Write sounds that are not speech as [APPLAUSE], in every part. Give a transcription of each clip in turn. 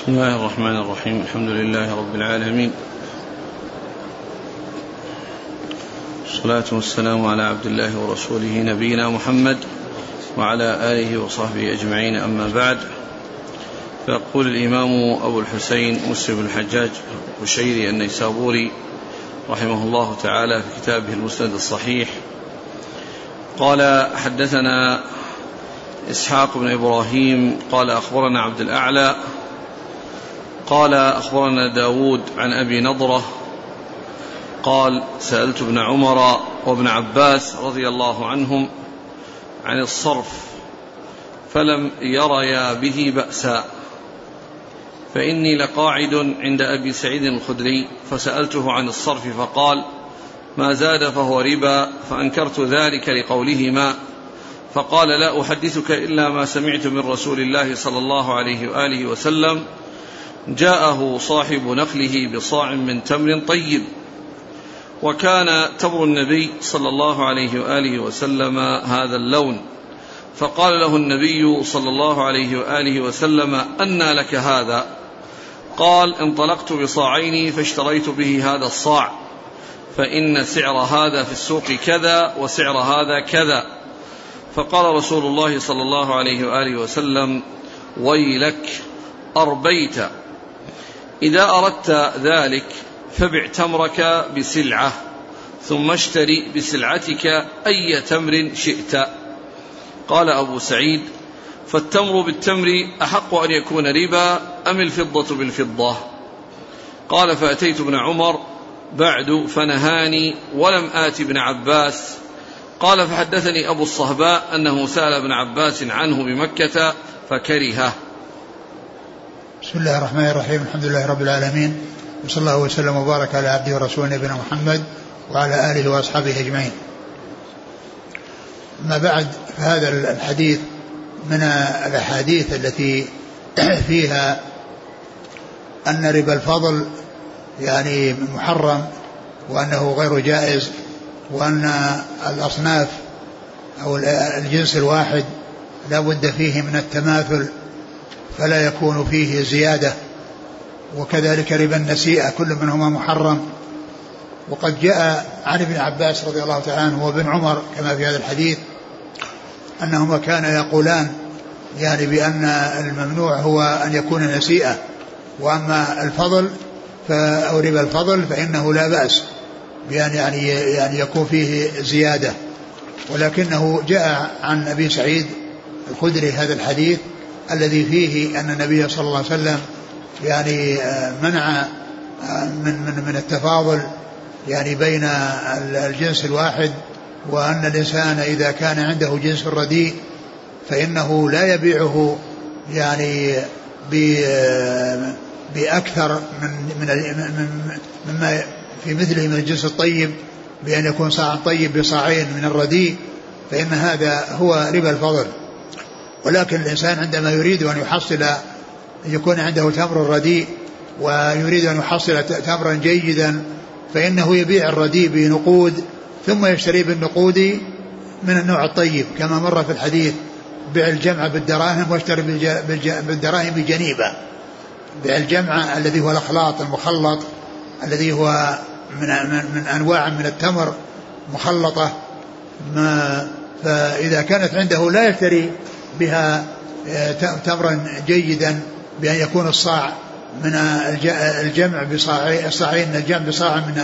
بسم الله الرحمن الرحيم. الحمد لله رب العالمين. والصلاة والسلام على عبد الله ورسوله نبينا محمد وعلى آله وصحبه أجمعين. أما بعد فيقول الإمام أبو الحسين مسلم بن الحجاج القشيري النيسابوري رحمه الله تعالى في كتابه المسند الصحيح قال حدثنا إسحاق بن إبراهيم قال أخبرنا عبد الأعلى قال أخبرنا داود عن أبي نضرة قال سألت ابن عمر وابن عباس رضي الله عنهم عن الصرف فلم يريا به بأسا فإني لقاعد عند أبي سعيد الخدري فسألته عن الصرف فقال ما زاد فهو ربا فأنكرت ذلك لقولهما فقال لا أحدثك إلا ما سمعت من رسول الله صلى الله عليه وآله وسلم جاءه صاحب نخله بصاع من تمر طيب. وكان تمر النبي صلى الله عليه وآله وسلم هذا اللون. فقال له النبي صلى الله عليه وآله وسلم أنى لك هذا. قال انطلقت بصاعين فاشتريت به هذا الصاع. فإن سعر هذا في السوق كذا وسعر هذا كذا. فقال رسول الله صلى الله عليه وآله وسلم ويلك أربيت. إذا أردت ذلك فبع تمرك بسلعة ثم اشتري بسلعتك أي تمر شئت. قال أبو سعيد فالتمر بالتمر أحق أن يكون ربا أم الفضة بالفضة؟ قال فأتيت ابن عمر بعد فنهاني ولم آت ابن عباس. قال فحدثني أبو الصهباء أنه سأل ابن عباس عنه بمكة فكرهه. بسم الله الرحمن الرحيم الحمد لله رب العالمين وصلى الله وسلم وبارك على عبده ورسوله نبينا محمد وعلى آله وأصحابه أجمعين. أما بعد فهذا الحديث من الأحاديث التي [CLEARS THROAT] فيها أن ربا الفضل يعني محرم وأنه غير جائز وأن الأصناف أو الجنس الواحد لا بد فيه من التماثل فلا يكون فيه زيادة وكذلك ربا النسيئة كل منهما محرم. وقد جاء عن ابن عباس رضي الله تعالى عنه وابن عمر كما في هذا الحديث أنهما كانا يقولان يعني بأن الممنوع هو أن يكون نسيئة وأما الفضل أو ربا الفضل فإنه لا بأس بأن يعني يعني يكون فيه زيادة. ولكنه جاء عن أبي سعيد الخدري هذا الحديث الذي فيه أن النبي صلى الله عليه وسلم يعني آه، منع آه، من من من التفاضل يعني بين الجنس الواحد وأن الإنسان إذا كان عنده جنس رديء فإنه لا يبيعه يعني آه، بأكثر من من مما في مثله من الجنس الطيب بأن يكون صاع طيب بصاعين من الرديء فإن هذا هو ربا الفضل. ولكن الإنسان عندما يريد أن يحصل أن يكون عنده تمر رديء ويريد أن يحصل تمرا جيدا فإنه يبيع الرديء بنقود ثم يشتري بالنقود من النوع الطيب كما مر في الحديث بيع الجمع بالدراهم واشتري بالدراهم بجنيبة. بيع الجمع الذي هو الأخلاط المخلط الذي هو من, من أنواع من التمر مخلطة ما فإذا كانت عنده لا يشتري بها آه، تمرا جيدا بأن يكون الصاع من الجمع بصاعين الصاعين الجمع بصاع من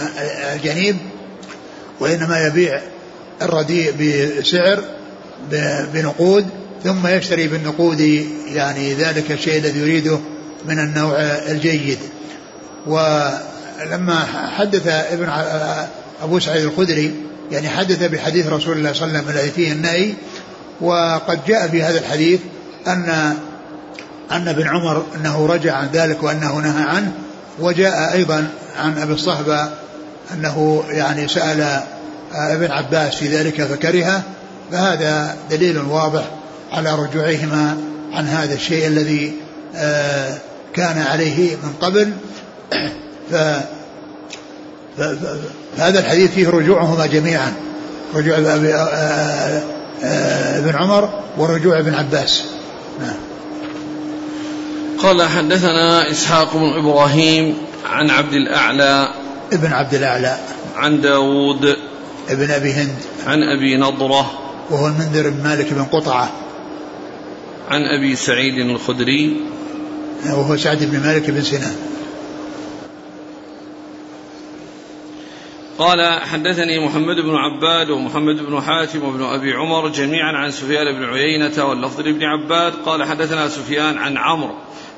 الجنيب وإنما يبيع الرديء بسعر بنقود ثم يشتري بالنقود يعني ذلك الشيء الذي يريده من النوع الجيد. ولما حدث ابن أبو سعيد الخدري يعني حدث بحديث رسول الله صلى الله عليه وسلم الذي فيه النهي وقد جاء في هذا الحديث أن أن ابن عمر أنه رجع عن ذلك وأنه نهى عنه وجاء أيضا عن أبي الصهبة أنه يعني سأل ابن عباس في ذلك فكرهه فهذا دليل واضح على رجوعهما عن هذا الشيء الذي آه، كان عليه من قبل. فهذا الحديث فيه رجوعهما جميعا رجوع ابن عمر ورجوع ابن عباس. نعم. قال حدثنا إسحاق بن إبراهيم عن عبد الأعلى ابن عبد الأعلى. عن داود ابن أبي هند. عن أبي نضرة وهو المنذر بن مالك بن قطعة. عن أبي سعيد الخدري وهو سعد بن مالك بن سنان. قال حدثني محمد بن عباد ومحمد بن حاتم وابن أبي عمر جميعا عن سفيان بن عيينة واللفظ لابن عباد. قال حدثنا سفيان عن عمرو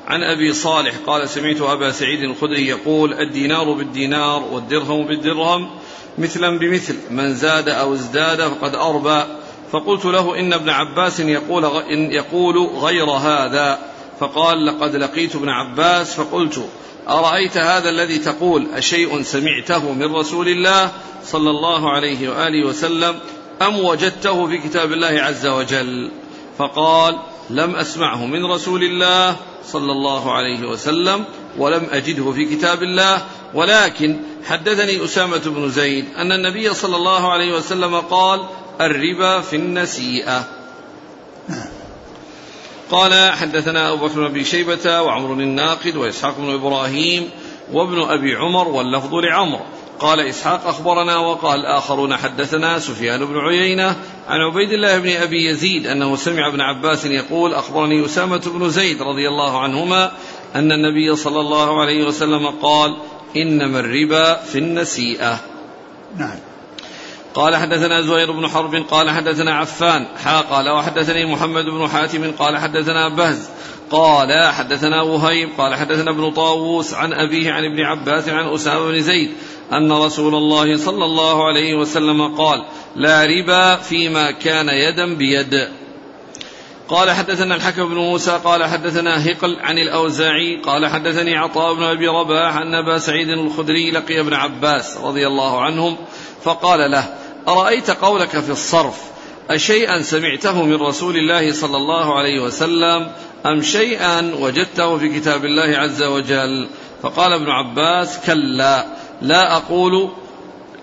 عن أبي صالح. قال سمعت أبا سعيد الخدري يقول الدينار بالدينار والدرهم بالدرهم مثلا بمثل من زاد أو ازداد فقد أربى. فقلت له إن ابن عباس يقول إن يقول غير هذا. فقال لقد لقيت ابن عباس. فقلت أرأيت هذا الذي تقول؟ أشيء سمعته من رسول الله صلى الله عليه وآله وسلم أم وجدته في كتاب الله عز وجل؟ فقال لم أسمعه من رسول الله صلى الله عليه وسلم ولم أجده في كتاب الله. ولكن حدثني أسامة بن زيد أن النبي صلى الله عليه وسلم قال الربا في النسيئة. قال حدثنا أبو بكر بن شيبة وعمر الناقد وإسحاق بن إبراهيم وابن أبي عمر واللفظ لعمر. قال إسحاق أخبرنا وقال آخرون حدثنا سفيان بن عيينة عن عبيد الله بن أبي يزيد أنه سمع ابن عباس يقول أخبرني أسامة بن زيد رضي الله عنهما أن النبي صلى الله عليه وسلم قال إنما الربا في النسيئة. نعم. قال حدثنا زهير بن حرب قال حدثنا عفان حا قال وحدثني محمد بن حاتم قال حدثنا بهز قال حدثنا وهيب قال حدثنا ابن طاووس عن أبيه عن ابن عباس عن أسامة بن زيد أن رسول الله صلى الله عليه وسلم قال لا ربا فيما كان يدا بيد قال حدثنا الحكم بن موسى قال حدثنا هقل عن الأوزاعي قال حدثني عطاء بن أبي رباح أن أبا سعيد الخدري لقي ابن عباس رضي الله عنهم فقال له أرأيت قولك في الصرف؟ أشيئا سمعته من رسول الله صلى الله عليه وسلم أم شيئا وجدته في كتاب الله عز وجل؟ فقال ابن عباس كلا لا أقول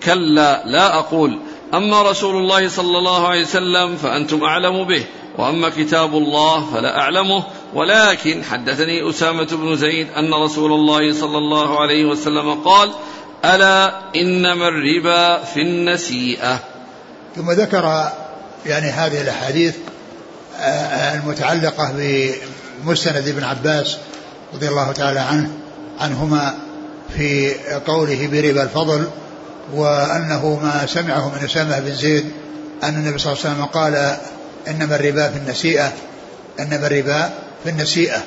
كلا لا أقول. أما رسول الله صلى الله عليه وسلم فأنتم أعلم به وأما كتاب الله فلا أعلمه. ولكن حدثني أسامة بن زيد أن رسول الله صلى الله عليه وسلم قال ألا إنما الربا في النسيئة. ثم ذكر يعني هذه الأحاديث آه، المتعلقة بمستند ابن عباس رضي الله تعالى عنه عنهما في قوله بربا الفضل وأنه ما سمعه من أسامة بن زيد أن النبي صلى الله عليه وسلم قال إنما الربا في النسيئة إنما الربا في النسيئة.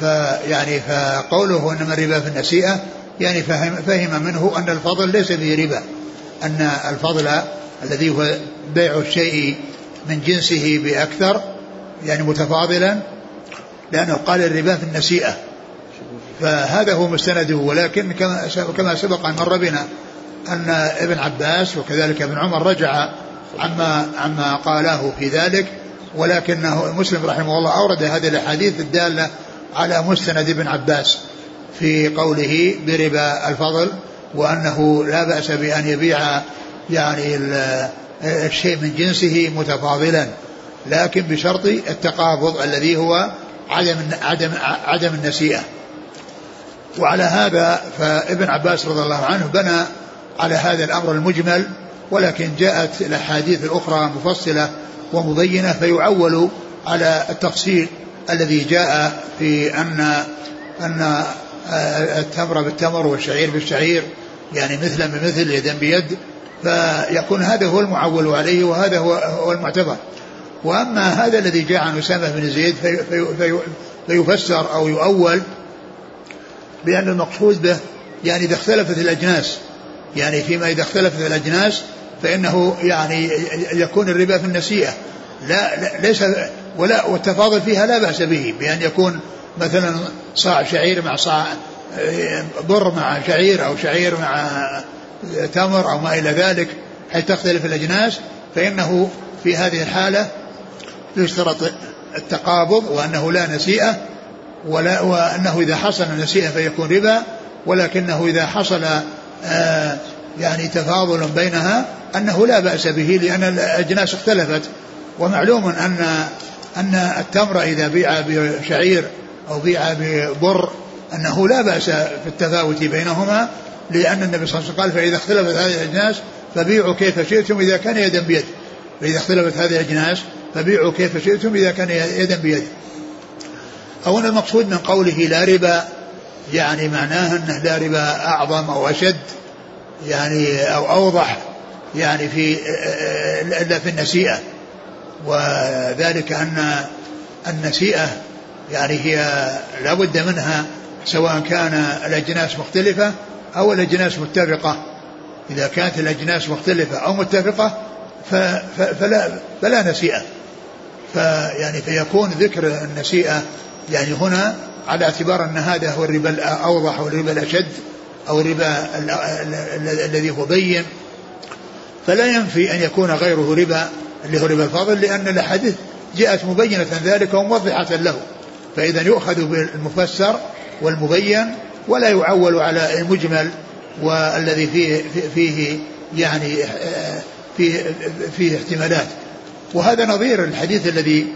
فيعني فقوله إنما الربا في النسيئة يعني فهم, فهم منه أن الفضل ليس به ربا أن الفضل الذي هو بيع الشيء من جنسه بأكثر يعني متفاضلا لأنه قال الربا في النسيئة. فهذا هو مستنده ولكن كما سبق أن مر بنا أن ابن عباس وكذلك ابن عمر رجع عما عما قاله في ذلك ولكنه مسلم رحمه الله أورد هذه الأحاديث الدالة على مستند ابن عباس. في قوله بربا الفضل وأنه لا بأس بأن يبيع يعني الشيء من جنسه متفاضلا لكن بشرط التقابض الذي هو عدم عدم عدم النسيئة. وعلى هذا فابن عباس رضي الله عنه بنى على هذا الأمر المجمل ولكن جاءت الأحاديث الأخرى مفصلة ومبينة فيعول على التفصيل الذي جاء في ان أن التمر بالتمر والشعير بالشعير يعني مثلا بمثل يدا بيد فيكون هذا هو المعول عليه وهذا هو, هو المعتبر. وأما هذا الذي جاء عن أسامة بن زيد في في في فيفسر أو يؤول بأن المقصود به يعني إذا اختلفت الأجناس يعني فيما إذا اختلفت الأجناس فإنه يعني يكون الربا في النسيئة. لا, لا ليس ولا والتفاضل فيها لا بأس به بأن يكون مثلا صاع شعير مع صاع بر مع شعير أو شعير مع تمر أو ما إلى ذلك حيث تختلف الأجناس؟ فإنه في هذه الحالة يشترط التقابض وأنه لا نسيئة ولا وأنه إذا حصل نسيئة فيكون ربا ولكنه إذا حصل آه يعني تفاضل بينها أنه لا بأس به لأن الأجناس اختلفت. ومعلوم ان أن التمر إذا بيع بشعير أو بيع ببر أنه لا بأس في التفاوت بينهما لأن النبي صلى الله عليه وسلم قال فإذا اختلفت هذه الأجناس فبيعوا كيف شئتم إذا كان يدا بيد فإذا اختلفت هذه الأجناس فبيعوا كيف شئتم إذا كان يدا بيد أو أن المقصود من قوله لا ربا يعني معناه أنه لا ربا أعظم أو أشد يعني أو أوضح يعني في إلا في النسيئة. وذلك أن النسيئة يعني هي لا بد منها سواء كان الأجناس مختلفة أو الأجناس متفقة. إذا كانت الأجناس مختلفة أو متفقة فلا فلا نسيئة. فيعني فيكون ذكر النسيئة يعني هنا على اعتبار أن هذا هو الربا الأوضح أو الربا الأشد أو الربا الذي هو بين. فلا ينفي أن يكون غيره ربا اللي هو ربا الفضل لأن الأحاديث جاءت مبينة ذلك وموضحة له. فإذا يؤخذ بالمفسر والمبين ولا يعول على المجمل والذي فيه فيه يعني فيه فيه احتمالات. وهذا نظير الحديث الذي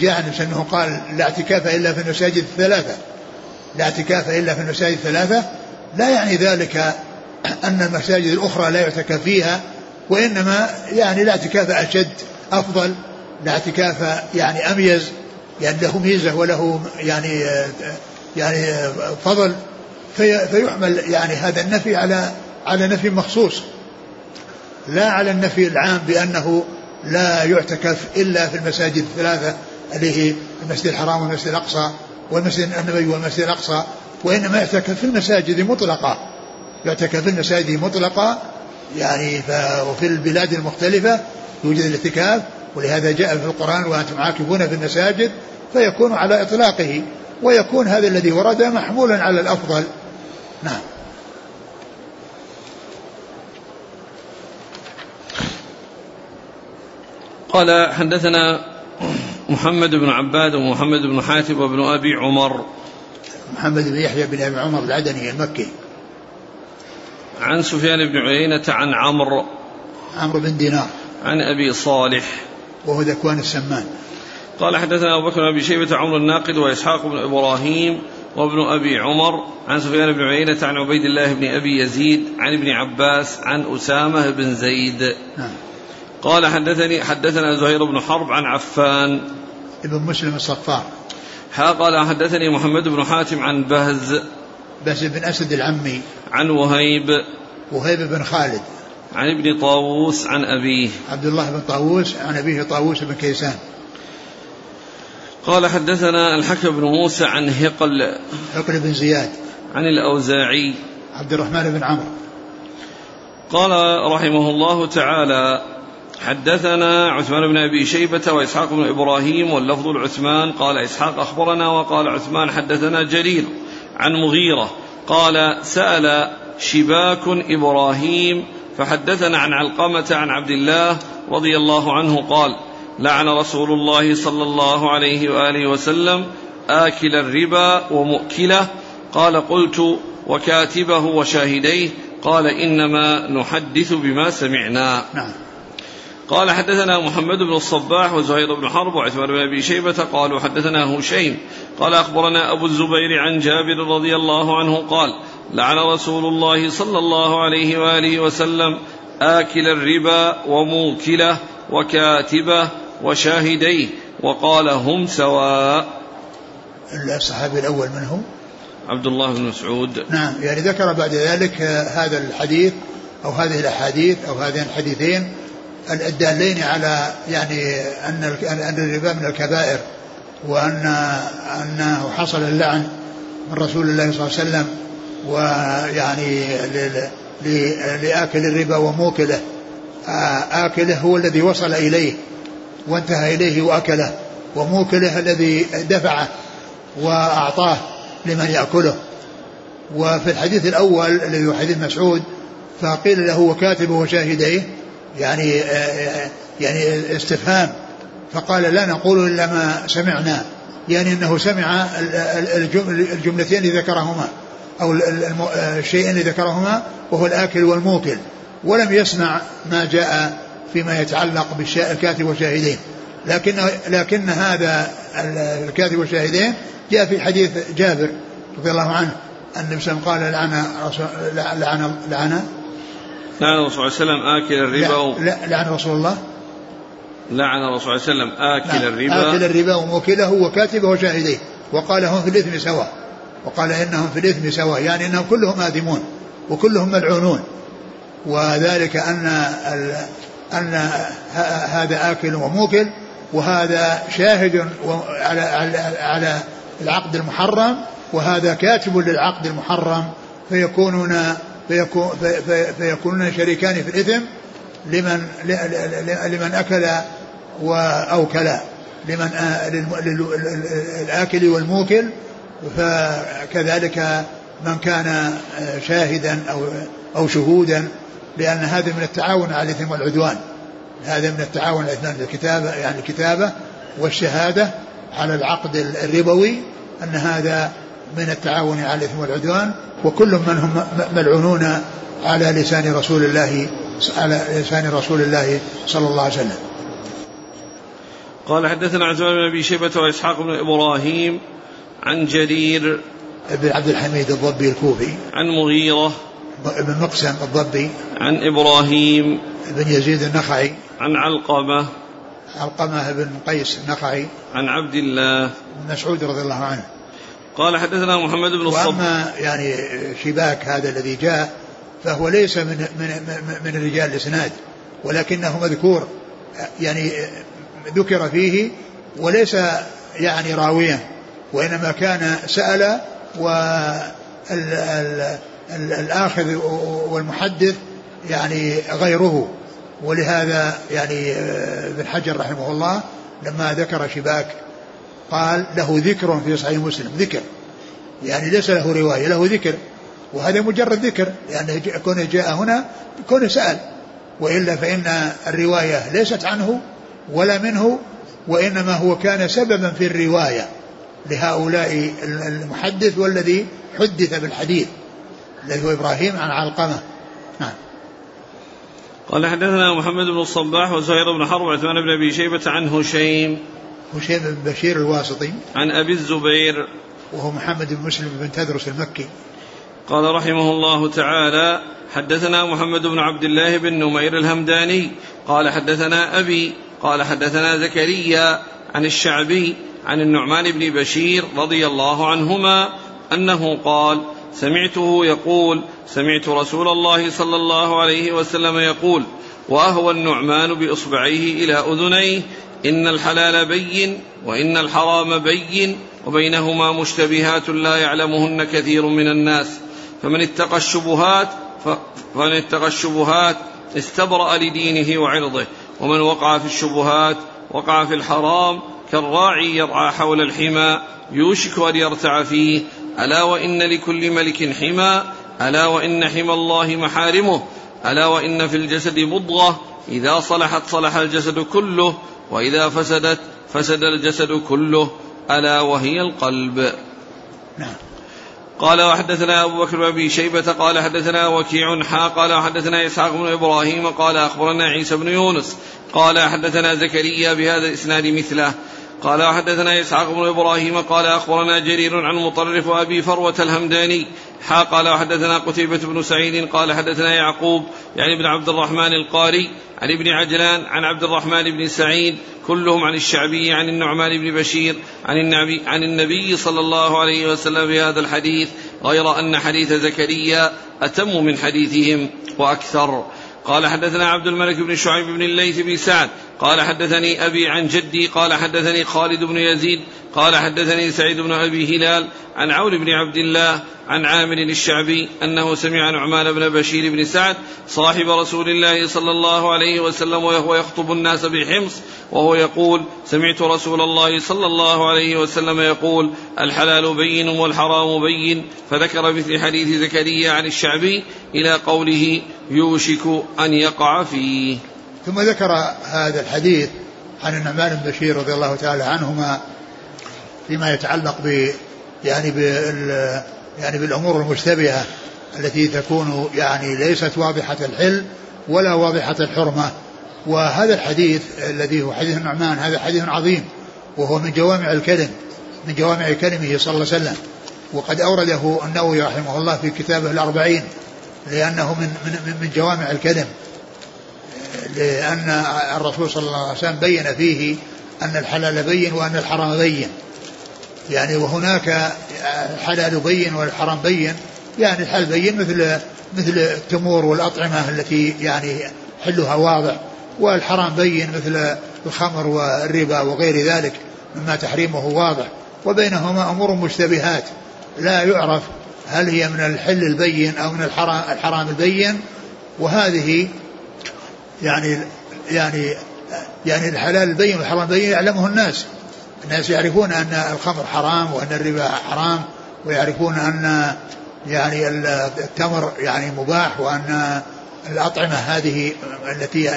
جاء أنه قال لا اعتكاف إلا في المساجد الثلاثة. لا اعتكاف إلا في المساجد الثلاثة لا يعني ذلك أن المساجد الأخرى لا يعتكف فيها وإنما يعني لا اعتكاف أشد أفضل لا اعتكاف يعني أميز. يعني له ميزة وله يعني يعني فضل في فيحمل يعني هذا النفي على على نفي مخصوص لا على النفي العام بأنه لا يعتكف إلا في المساجد الثلاثة اللي هي المسجد الحرام والمسجد الأقصى والمسجد النبوي والمسجد الأقصى وإنما يعتكف في المساجد مطلقة. يعتكف في المساجد مطلقة يعني وفي البلاد المختلفة يوجد الاعتكاف ولهذا جاء في القرآن وأنتم عاكفون في المساجد فيكون على إطلاقه ويكون هذا الذي ورد محمولا على الأفضل. نعم. قال حدثنا محمد بن عباد ومحمد بن حاتم وابن أبي عمر. محمد بن يحيى بن أبي عمر العدني المكي. عن سفيان بن عيينة عن عمرو. عمرو بن دينار. عن أبي صالح. وهو ذكوان السمان. قال حدثنا أبو بكر بن أبي شيبة عمرو الناقد وإسحاق بن إبراهيم وابن أبي عمر عن سفيان بن عيينة عن عبيد الله بن أبي يزيد عن ابن عباس عن أسامة بن زيد. نعم. قال حدثني حدثنا زهير بن حرب عن عفان. ابن مسلم الصفار. ها قال حدثني محمد بن حاتم عن بهز بهز بن أسد العمي. عن وهيب. وهيب بن خالد. عن ابن طاووس عن أبيه. عبد الله بن طاووس عن أبيه طاووس بن كيسان. قال حدثنا الحكم بن موسى عن هقل هقل بن زياد. عن الأوزاعي. عبد الرحمن بن عمرو. قال رحمه الله تعالى حدثنا عثمان بن أبي شيبة وإسحاق بن إبراهيم واللفظ العثمان قال إسحاق أخبرنا وقال عثمان حدثنا جرير عن مغيرة. قال سأل شباك إبراهيم فحدثنا عن علقمة عن عبد الله رضي الله عنه قال لعن رسول الله صلى الله عليه وآله وسلم آكل الربا ومؤكله. قال قلت وكاتبه وشاهديه. قال إنما نحدث بما سمعنا. نعم. قال حدثنا محمد بن الصباح وزهير بن حرب وعثمان بن أبي شيبة. قالوا حدثنا هشيم. قال أخبرنا أبو الزبير عن جابر رضي الله عنه قال لعن رسول الله صلى الله عليه وآله وسلم آكل الربا وموكله وكاتبه وشاهديه وقال هم سواء. الصحابي الأول من هو عبد الله بن مسعود. نعم يعني ذكر بعد ذلك هذا الحديث أو هذه الأحاديث أو هذين الحديثين الدالين على يعني أن أن الربا من الكبائر وأن أنه حصل اللعن من رسول الله صلى الله عليه وسلم ويعني لآكل الربا وموكله. آكله هو الذي وصل إليه وانتهى إليه وأكله وموكله الذي دفعه وأعطاه لمن يأكله. وفي الحديث الأول الذي هو حديث مسعود فقيل له وكاتبه وشاهديه يعني يعني استفهام فقال لا نقول إلا ما سمعنا يعني أنه سمع الجملتين ذكرهما. أو الشيئين اللي ذكرهما وهو الآكل والموكل ولم يسمع ما جاء فيما يتعلق بالكاتب والشاهدين. لكن لكن هذا الكاتب والشاهدين جاء في حديث جابر رضي الله عنه أن النبي صلى الله عليه وسلم قال لعن لعن لعن. لعن الرسول صلى الله عليه وسلم آكل الربا لا لعن رسول الله. لعن الرسول صلى الله عليه وسلم آكل نعم الربا. آكل الربا وموكله وكاتبه وشاهديه وقال هم في الإثم سواء. وقال إنهم في الإثم سواء يعني إنهم كلهم آثمون وكلهم ملعونون. وذلك أن أن هذا آكل وموكل وهذا شاهد على على على العقد المحرم وهذا كاتب للعقد المحرم. فيكونون فيكون فيكونون شريكان في الإثم لمن لمن أكل وأوكل لمن الآكل والموكل. فكذلك من كان شاهدا أو أو شهودا لأن هذا من التعاون على الإثم والعدوان هذا من التعاون على الكتابة يعني الكتابة والشهادة على العقد الربوي أن هذا من التعاون على الإثم والعدوان وكل من هم ملعونون على لسان رسول الله على لسان رسول الله صلى الله عليه وسلم. قال حدثنا عثمان بن أبي شيبة وإسحاق بن إبراهيم عن جرير بن عبد الحميد الضبي الكوفي عن مغيرة بن مقسم الضبي عن إبراهيم بن يزيد النخعي عن علقمة علقمة بن قيس النخعي عن عبد الله. بن مسعود رضي الله عنه. قال حدثنا محمد بن الصبر وأما يعني شباك هذا الذي جاء فهو ليس من من من رجال الإسناد ولكنه مذكور يعني ذكر فيه وليس يعني راويا وإنما كان سأل والآخذ والمحدث يعني غيره. ولهذا يعني ابن حجر رحمه الله لما ذكر شباك قال له ذكر في صحيح مسلم. ذكر. يعني ليس له رواية له ذكر. وهذا مجرد ذكر لأنه كونه جاء هنا كونه سأل. وإلا فإن الرواية ليست عنه ولا منه وإنما هو كان سببا في الرواية. لهؤلاء المحدث والذي حدث بالحديث. الذي هو إبراهيم عن علقمة. نعم. قال حدثنا محمد بن الصباح وزهير بن حرب وعثمان بن أبي شيبة عن هشيم. هشيم بن بشير الواسطي. عن أبي الزبير. وهو محمد بن مسلم بن تدرس المكي. قال رحمه الله تعالى حدثنا محمد بن عبد الله بن نمير الهمداني. قال حدثنا أبي قال حدثنا زكريا عن الشعبي عن النعمان بن بشير رضي الله عنهما أنه قال سمعته يقول سمعت رسول الله صلى الله عليه وسلم يقول وأهوى النعمان بإصبعيه إلى أذنيه إن الحلال بين وإن الحرام بين وبينهما مشتبهات لا يعلمهن كثير من الناس. فمن اتقى الشبهات فمن اتقى الشبهات استبرأ لدينه وعرضه ومن وقع في الشبهات وقع في الحرام كالراعي يرعى حول الحمى يوشك أن يرتع فيه. ألا وإن لكل ملك حمى؟ ألا وإن حمى الله محارمه؟ ألا وإن في الجسد مضغة إذا صلحت صلح الجسد كله وإذا فسدت فسد الجسد كله. ألا وهي القلب. نعم. قال وحدثنا أبو بكر أبي شيبة قال حدثنا وكيع حا قال وحدثنا إسحاق بن إبراهيم قال أخبرنا عيسى بن يونس قال حدثنا زكريا بهذا الإسناد مثله. قال وحدثنا إسحاق بن إبراهيم قال أخبرنا جرير عن مطرف وأبي فروة الهمداني. حا قال وحدثنا قتيبة بن سعيد قال حدثنا يعقوب يعني بن عبد الرحمن القاري عن ابن عجلان عن عبد الرحمن بن سعيد كلهم عن الشعبي عن النعمان بن بشير عن النبي, عن النبي صلى الله عليه وسلم بهذا الحديث غير أن حديث زكريا أتم من حديثهم وأكثر. قال حدثنا عبد الملك بن شعيب بن الليث بن سعد قال حدثني أبي عن جدي قال حدثني خالد بن يزيد قال حدثني سعيد بن أبي هلال عن عون بن عبد الله عن عامر الشعبي أنه سمع نعمان بن بشير بن سعد صاحب رسول الله صلى الله عليه وسلم وهو يخطب الناس بحمص وهو يقول سمعت رسول الله صلى الله عليه وسلم يقول الحلال بين والحرام بين فذكر مثل حديث زكريا عن الشعبي إلى قوله يوشك أن يقع فيه. ثم ذكر هذا الحديث عن النعمان بن بشير رضي الله تعالى عنهما فيما يتعلق ب يعني بال يعني بالأمور المشتبهة التي تكون يعني ليست واضحة الحل ولا واضحة الحرمة. وهذا الحديث الذي هو حديث النعمان هذا حديث عظيم وهو من جوامع الكلم من جوامع كلمه صلى الله عليه وسلم. وقد أورده النووي رحمه الله في كتابه الأربعين لأنه من, من, من جوامع الكلم. لأن الرسول صلى الله عليه وسلم بين فيه أن الحلال بين وأن الحرام بين. يعني وهناك الحلال بين والحرام بين. يعني الحلال بين مثل مثل التمور والأطعمة التي يعني حلها واضح والحرام بين مثل الخمر والربا وغير ذلك مما تحريمه واضح. وبينهما أمور مشتبهات. لا يعرف هل هي من الحل البين أو من الحرام, الحرام البين. وهذه يعني يعني يعني الحلال البين والحرام البين يعلمه الناس. الناس يعرفون أن الخمر حرام وأن الربا حرام ويعرفون أن يعني التمر يعني مباح وأن الأطعمة هذه التي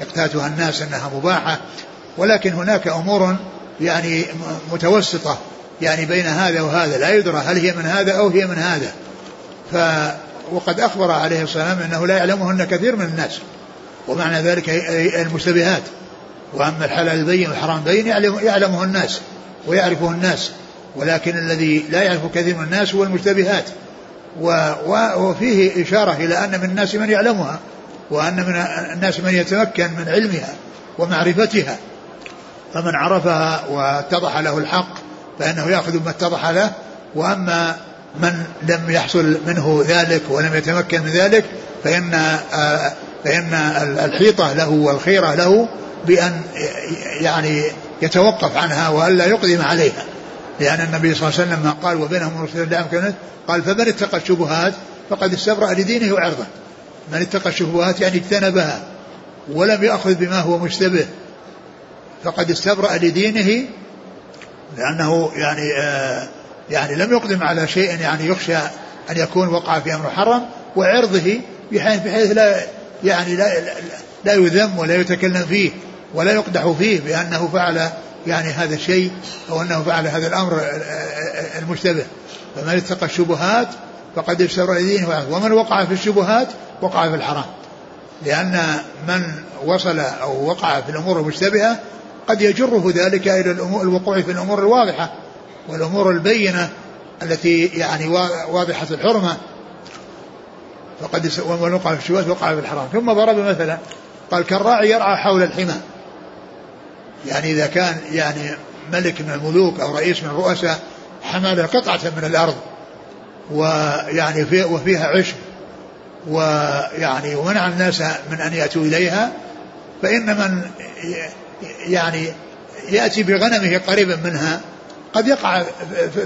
يقتاتها الناس أنها مباحة. ولكن هناك أمور يعني متوسطة يعني بين هذا وهذا لا يدرى هل هي من هذا أو هي من هذا. ف وقد أخبر عليه الصلاة والسلام أنه لا يعلمهن كثير من الناس. ومعنى ذلك المشتبهات. وأما الحلال البين والحرام البين يعلم يعلمه الناس ويعرفه الناس. ولكن الذي لا يعرف كثير من الناس هو المشتبهات. وفيه إشارة إلى أن من الناس من يعلمها وأن من الناس من يتمكن من علمها ومعرفتها. فمن عرفها واتضح له الحق فإنه يأخذ ما اتضح له. وأما من لم يحصل منه ذلك ولم يتمكن من ذلك فإن آه، فإن الحيطة له والخيرة له بأن يعني يتوقف عنها وألا يقدم عليها. لأن النبي صلى الله عليه وسلم قال وبينهم كانت قال فمن اتقى الشبهات فقد استبرأ لدينه وعرضه من اتقى الشبهات يعني اجتنبها ولم يأخذ بما هو مشتبه فقد استبرأ لدينه لأنه يعني آه يعني لم يقدم على شيء يعني يخشى أن يكون وقع في أمر محرم وعرضه بحيث, بحيث لا يعني لا, لا يذم ولا يتكلم فيه ولا يقدح فيه بأنه فعل يعني هذا الشيء أو أنه فعل هذا الأمر المشتبه. فمن اتقى الشبهات فقد اشترى دينه ومن وقع في الشبهات وقع في الحرام. لأن من وصل أو وقع في الأمور المشتبهة قد يجره ذلك إلى الوقوع في الأمور الواضحة والأمور البينة التي يعني واضحة الحرمة. ومن وقع في الشبهات وقع في الحرام. ثم ضرب مثلا قال كالراعي يرعى حول الحمى. يعني إذا كان يعني ملك من الملوك أو رئيس من الرؤساء حمل قطعة من الأرض ويعني في وفيها عشب ويعني ومنع الناس من أن يأتوا إليها فإن من يعني يأتي بغنمه قريبا منها قد يقع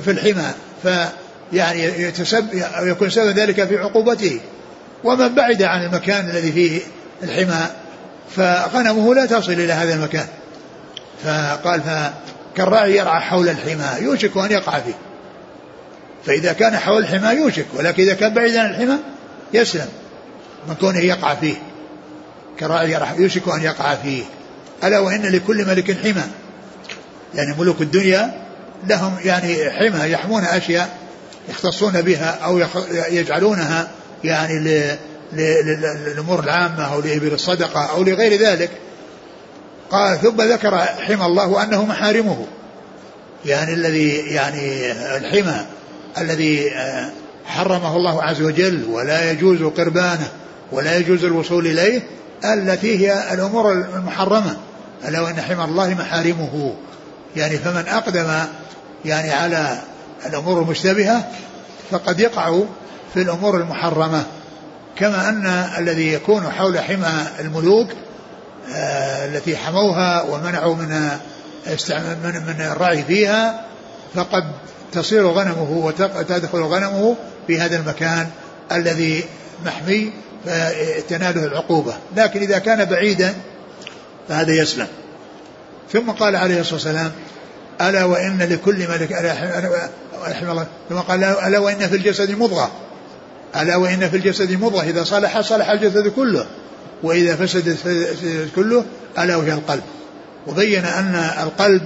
في الحمى فيعني يتسب يكون سبب ذلك في عقوبته. ومن بعد عن المكان الذي فيه الحمى فغنمه لا تصل إلى هذا المكان. فقال فكالراعي يرعى حول الحمى يوشك أن يقع فيه. فإذا كان حول الحمى يوشك ولكن إذا كان بعيدا عن الحمى يسلم من كونه يقع فيه. كراعي يوشك أن يقع فيه. ألا وإن لكل ملك حمى. يعني ملوك الدنيا لهم يعني حمى يحمون أشياء يختصون بها أو يجعلونها. يعني للأمور العامة أو لإبل الصدقة أو لغير ذلك. قال ثم ذكر حمى الله وأنه محارمه. يعني الذي يعني الحمى الذي آه، حرمه الله عز وجل ولا يجوز قربانه ولا يجوز الوصول إليه التي هي الأمور المحرمة. ألا وإن حمى الله محارمه. يعني فمن أقدم يعني على الأمور المشتبهة فقد يقع في الأمور المحرمة كما أن الذي يكون حول حمى الملوك آه التي حموها ومنعوا من من من الرعي فيها فقد تصير غنمه وتدخل غنمه في هذا المكان الذي محمي فتناله العقوبة. لكن إذا كان بعيدا فهذا يسلم. ثم قال عليه الصلاة والسلام ألا وإن لكل ملك الله. ثم قال ألا وإن في الجسد مضغة. ألا وإن في الجسد مضغة إذا صلح صلح الجسد كله. وإذا فسد كله ألا وهي القلب. وبين أن القلب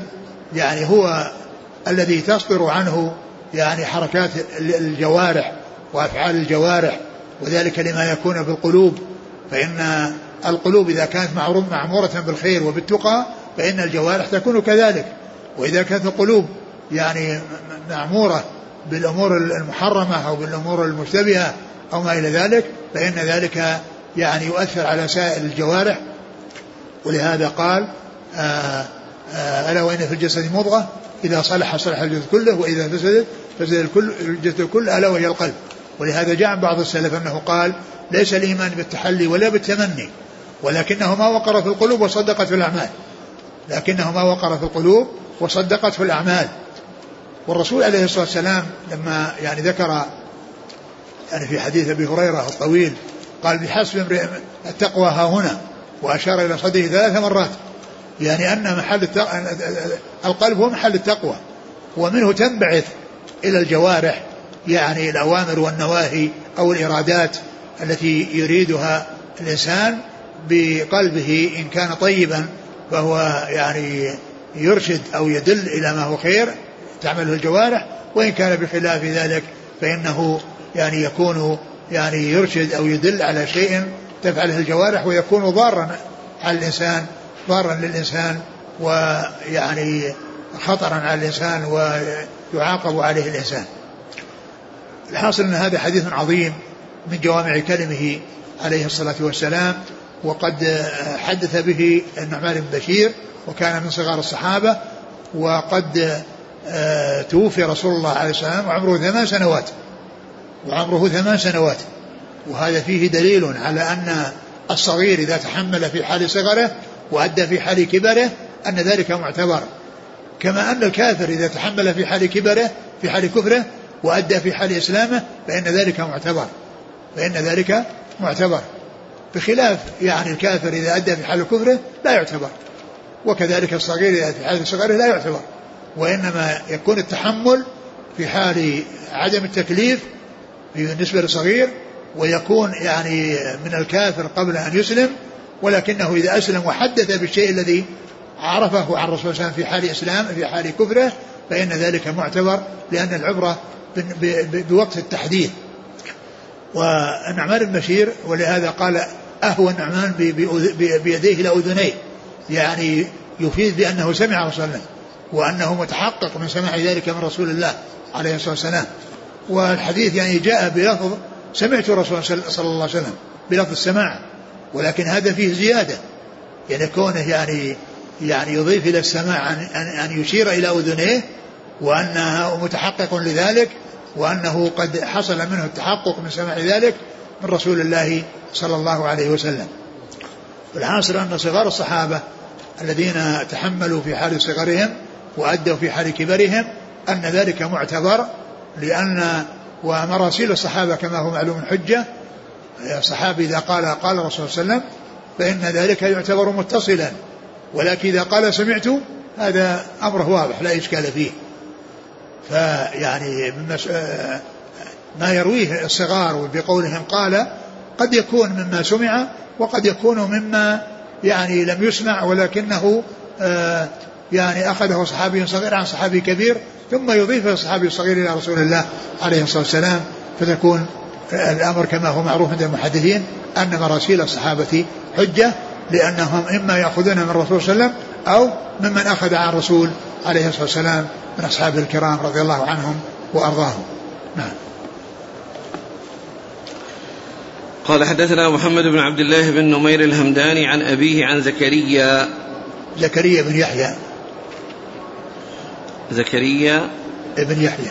يعني هو الذي تصدر عنه يعني حركات الجوارح وأفعال الجوارح وذلك لما يكون بالقلوب فإن القلوب إذا كانت معمورة بالخير وبالتقى فإن الجوارح تكون كذلك. وإذا كانت القلوب يعني معمورة بالأمور المحرمة أو بالأمور المشتبهة أو ما إلى ذلك فإن ذلك يعني يؤثر على سائر الجوارح. ولهذا قال آه، آه، ألا وإن في الجسد مضغة؟ إذا صلح صلح الجسد كله وإذا فسدت فسد الكل الجسد كله ألا وهي القلب. ولهذا جاء بعض السلف أنه قال ليس الإيمان بالتحلي ولا بالتمني ولكنه ما وقر في القلوب وصدقت في الأعمال. لكنه ما وقر في القلوب وصدقت في الأعمال. والرسول عليه الصلاة والسلام لما يعني ذكر يعني في حديث أبي هريرة الطويل قال بحسب امرئ التقوى ها هنا وأشار إلى صدره ثلاث مرات يعني أن محل القلب هو محل التقوى ومنه تنبعث إلى الجوارح يعني الأوامر والنواهي أو الإرادات التي يريدها الإنسان بقلبه إن كان طيبا فهو يعني يرشد أو يدل إلى ما هو خير تعمله الجوارح وإن كان بخلاف ذلك فإنه يعني يكون يعني يرشد أو يدل على شيء تفعله الجوارح ويكون ضارا على الإنسان ضارا للإنسان ويعني خطرا على الإنسان ويعاقب عليه الإنسان. الحاصل أن هذا حديث عظيم من جوامع كلمه عليه الصلاة والسلام وقد حدث به النعمان بن بشير وكان من صغار الصحابة وقد توفي رسول الله عليه السلام وعمره ثمان سنوات. وعمره ثمان سنوات. وهذا فيه دليل على أن الصغير إذا تحمل في حال صغره وأدى في حال كبره أن ذلك معتبر. كما أن الكافر إذا تحمل في حال كبره في حال كفره وأدى في حال إسلامه فإن ذلك معتبر. فإن ذلك معتبر. بخلاف يعني الكافر إذا أدى في حال كفره لا يعتبر. وكذلك الصغير إذا في حال صغره لا يعتبر. وإنما يكون التحمل في حال عدم التكليف بالنسبة للصغير ويكون يعني من الكافر قبل أن يسلم ولكنه إذا أسلم وحدث بالشيء الذي عرفه عن الرسول صلى الله عليه وسلم في حال إسلام في حال كفره فإن ذلك معتبر لأن العبرة بوقت التحديث. والنعمان بن بشير ولهذا قال أهوى النعمان بيديه إلى أذنيه يعني يفيد بأنه سمع رسول الله وأنه متحقق من سماع ذلك من رسول الله عليه الصلاة والسلام. والحديث يعني جاء بلفظ سمعت الرسول صلى الله عليه وسلم بلفظ السماع ولكن هذا فيه زيادة. يعني كونه يعني يعني يضيف إلى السماع أن, أن يشير إلى أذنيه وأنه متحقق لذلك وأنه قد حصل منه التحقق من سماع ذلك من رسول الله صلى الله عليه وسلم. والحاصل أن صغار الصحابة الذين تحملوا في حال صغرهم وأدوا في حال كبرهم أن ذلك معتبر لأن ومراسيل الصحابة كما هو معلوم حجة الصحابي إذا قال قال الرسول صلى الله عليه وسلم فإن ذلك يعتبر متصلا ولكن إذا قال سمعت هذا أمره واضح لا إشكال فيه. فيعني ما يرويه الصغار بقولهم قال قد يكون مما سمع وقد يكون مما يعني لم يسمع ولكنه آه، يعني أخذه صحابي صغير عن صحابي كبير ثم يضيف الصحابي الصغير إلى رسول الله عليه الصلاة والسلام فتكون الأمر كما هو معروف عند المحدثين أن مراسيل الصحابة حجة لأنهم إما يأخذون من الرسول صلى الله عليه وسلم أو ممن أخذ عن الرسول عليه الصلاة والسلام من أصحابه الكرام رضي الله عنهم وأرضاهم. نعم. قال حدثنا محمد بن عبد الله بن نمير الهمداني عن أبيه عن زكريا. زكريا بن يحيى. زكريا ابن يحيى.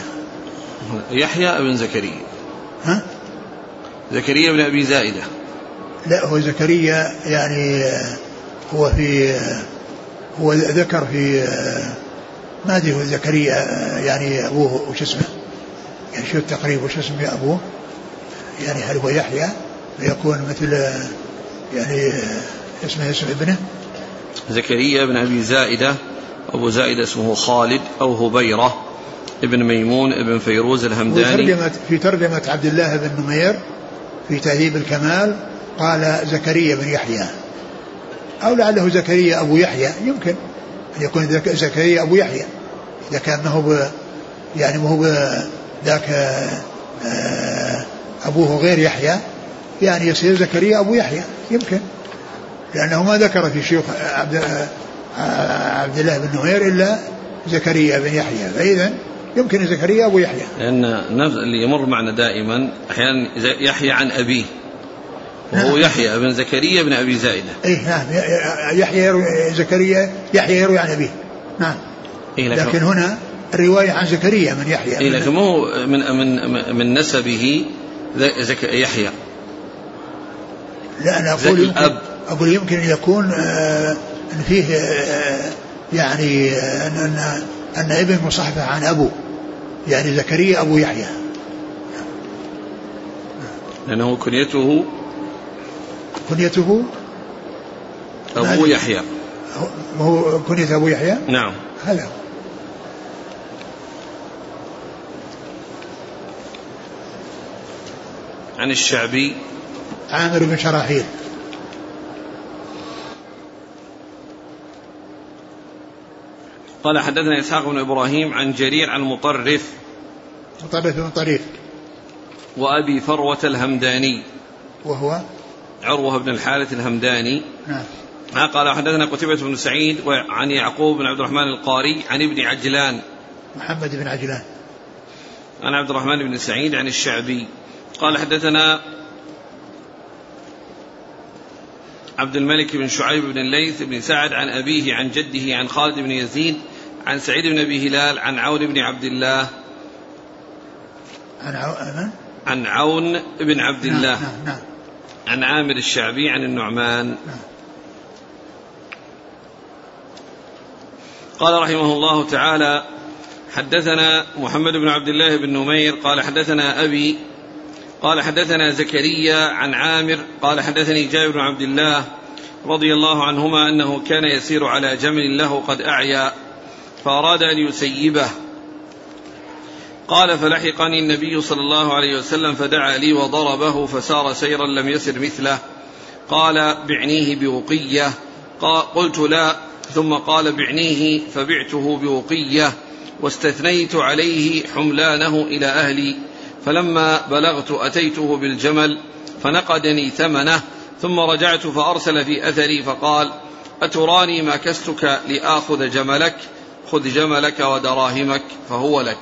يحيى ابن زكريا. ها؟ زكريا بن أبي زائدة. لا هو زكريا يعني هو في هو ذكر في ما أدري هو زكريا يعني أبوه وش اسمه. يعني شو التقريب وش اسم أبوه؟ يعني هل هو يحيى؟ فيكون مثل يعني اسمه اسم ابنه. زكريا بن أبي زائدة. أبو زائده اسمه خالد أو هبيرة ابن ميمون ابن فيروز الهمداني. في ترجمة عبد الله بن نمير في تهذيب الكمال قال زكريا بن يحيى. أو لعله زكريا أبو يحيى. يمكن أن يكون زكريا أبو يحيى. إذا كان ما هو يعني ما هو ذاك آه، أبوه غير يحيى يعني يصير زكريا أبو يحيى. يمكن. لأنه ما ذكر في شيوخ عبد, عبد الله بن نمير إلا زكريا بن يحيى فإذا يمكن زكريا أبو يحيى. لأن اللي يمر معنا دائما أحيانا يحيى عن أبيه وهو نعم. يحيى بن زكريا بن أبي زائدة. أي نعم. يحيى يروي زكريا يحيى يروي عن أبيه. نعم. إيه لكن, لكن هنا الرواية عن زكريا من يحيى. إيه لكن مو من من من نسبه يحيى. لا أنا أقول يمكن أقول يمكن أن يكون آه أن فيه آه يعني آه أن, أن, أن ابن مصحفة عن أبو يعني زكريا أبو يحيى. لأنه كنيته كنيته؟ أبو يحيى. هو كنية أبو يحيى؟ نعم. هذا عن الشعبي. عامر بن شراحيل. قال حدثنا إسحاق بن إبراهيم عن جرير عن مطرف مطرف بن طريف. وأبي فروة الهمداني. وهو؟ عروة بن الحارث الهمداني. نعم. قال حدثنا قتيبة بن سعيد عن يعقوب بن عبد الرحمن القاري عن ابن عجلان. محمد بن عجلان. عن عبد الرحمن بن سعيد عن الشعبي. قال حدثنا عبد الملك بن شعيب بن الليث بن سعد عن أبيه عن جده عن خالد بن يزيد عن سعيد بن أبي هلال عن عون بن عبد الله. عن عون عن عون بن عبد نعم الله. نعم نعم. عن عامر الشعبي عن النعمان. نعم. قال رحمه الله تعالى حدثنا محمد بن عبد الله بن نمير قال حدثنا أبي قال حدثنا زكريا عن عامر قال حدثني جابر بن عبد الله رضي الله عنهما أنه كان يسير على جمل له قد أعيا. فأراد أن يسيبه. قال فلحقني النبي صلى الله عليه وسلم فدعا لي وضربه فسار سيرا لم يسر مثله. قال بعنيه بوقية. قلت لا. ثم قال بعنيه فبعته بوقية. واستثنيت عليه حملانه إلى أهلي. فلما بلغت أتيته بالجمل فنقدني ثمنه. ثم رجعت فأرسل في أثري فقال أتراني ما كستك لآخذ جملك؟ خذ جملك ودراهمك فهو لك.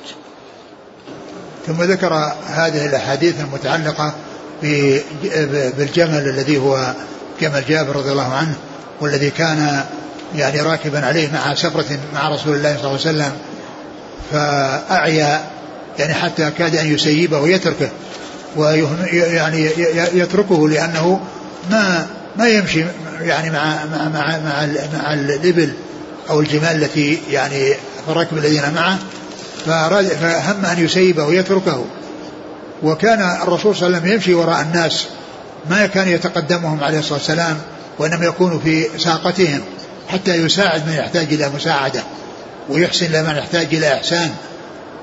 ثم ذكر هذه الأحاديث المتعلقة بالجمل الذي هو جمل جابر رضي الله عنه والذي كان يعني راكبا عليه مع سفرة مع رسول الله صلى الله عليه وسلم فأعيا يعني حتى كاد أن يسيبه ويتركه ويعني يتركه لأنه ما ما يمشي يعني مع مع مع مع, مع الإبل. أو الجمال التي يعني الركب الذين معه فهم أن يسيبه ويتركه. وكان الرسول صلى الله عليه وسلم يمشي وراء الناس ما كان يتقدمهم عليه الصلاة والسلام وإنما يكون في ساقتهم حتى يساعد من يحتاج إلى مساعدة ويحسن لمن يحتاج إلى إحسان.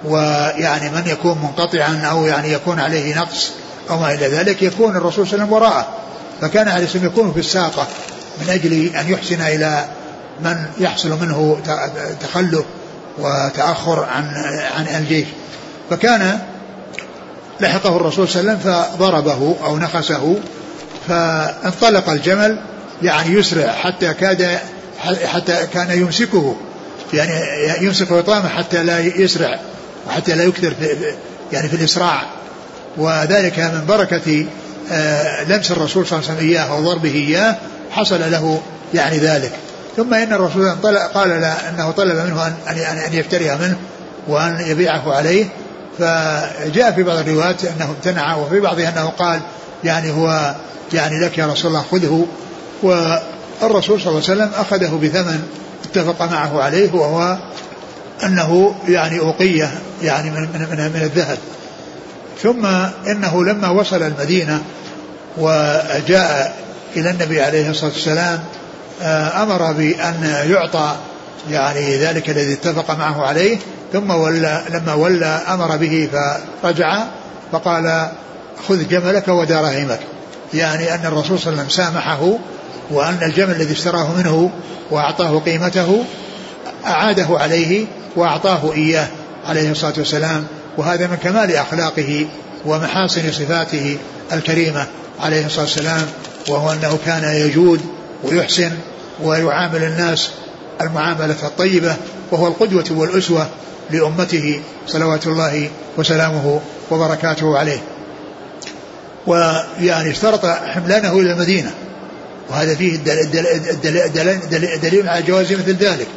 ويعني من يكون منقطعا أو يعني يكون عليه نقص أو ما إلى ذلك يكون الرسول صلى الله عليه وسلم وراءه. فكان عليه الصلاه يكون في الساقة من أجل أن يحسن إلى من يحصل منه تخلف وتأخر عن عن الجيش فكان لحقه الرسول صلى الله عليه وسلم فضربه أو نخسه فانطلق الجمل يعني يسرع حتى كاد حتى كان يمسكه يعني يمسك عطامه حتى لا يسرع وحتى لا يكثر في يعني في الإسراع. وذلك من بركة آه، لمس الرسول صلى الله عليه وسلم إياه وضربه إياه حصل له يعني ذلك. ثم إن الرسول قال لا أنه طلب منه أن, أن, أن يشتريها منه وأن يبيعه عليه. فجاء في بعض الروايات أنه امتنع وفي بعضها أنه قال يعني هو يعني لك يا رسول الله خذه. والرسول صلى الله عليه وسلم أخذه بثمن اتفق معه عليه وهو أنه يعني أوقية يعني من, من, من, من الذهب. ثم إنه لما وصل المدينة وجاء إلى النبي عليه الصلاة والسلام آه، أمر بأن يعطى يعني ذلك الذي اتفق معه عليه ثم ولى لما ولى أمر به فرجع فقال خذ جملك ودراهمك. يعني أن الرسول صلى الله عليه وسلم سامحه وأن الجمل الذي اشتراه منه وأعطاه قيمته أعاده عليه وأعطاه إياه عليه الصلاة والسلام. وهذا من كمال أخلاقه ومحاسن صفاته الكريمة عليه الصلاة والسلام وهو أنه كان يجود ويحسن ويعامل الناس المعاملة الطيبة وهو القدوة والأسوة لأمته صلوات الله وسلامه وبركاته عليه. ويعني اشترط حملانه إلى المدينة. وهذا فيه دليل على جواز مثل ذلك.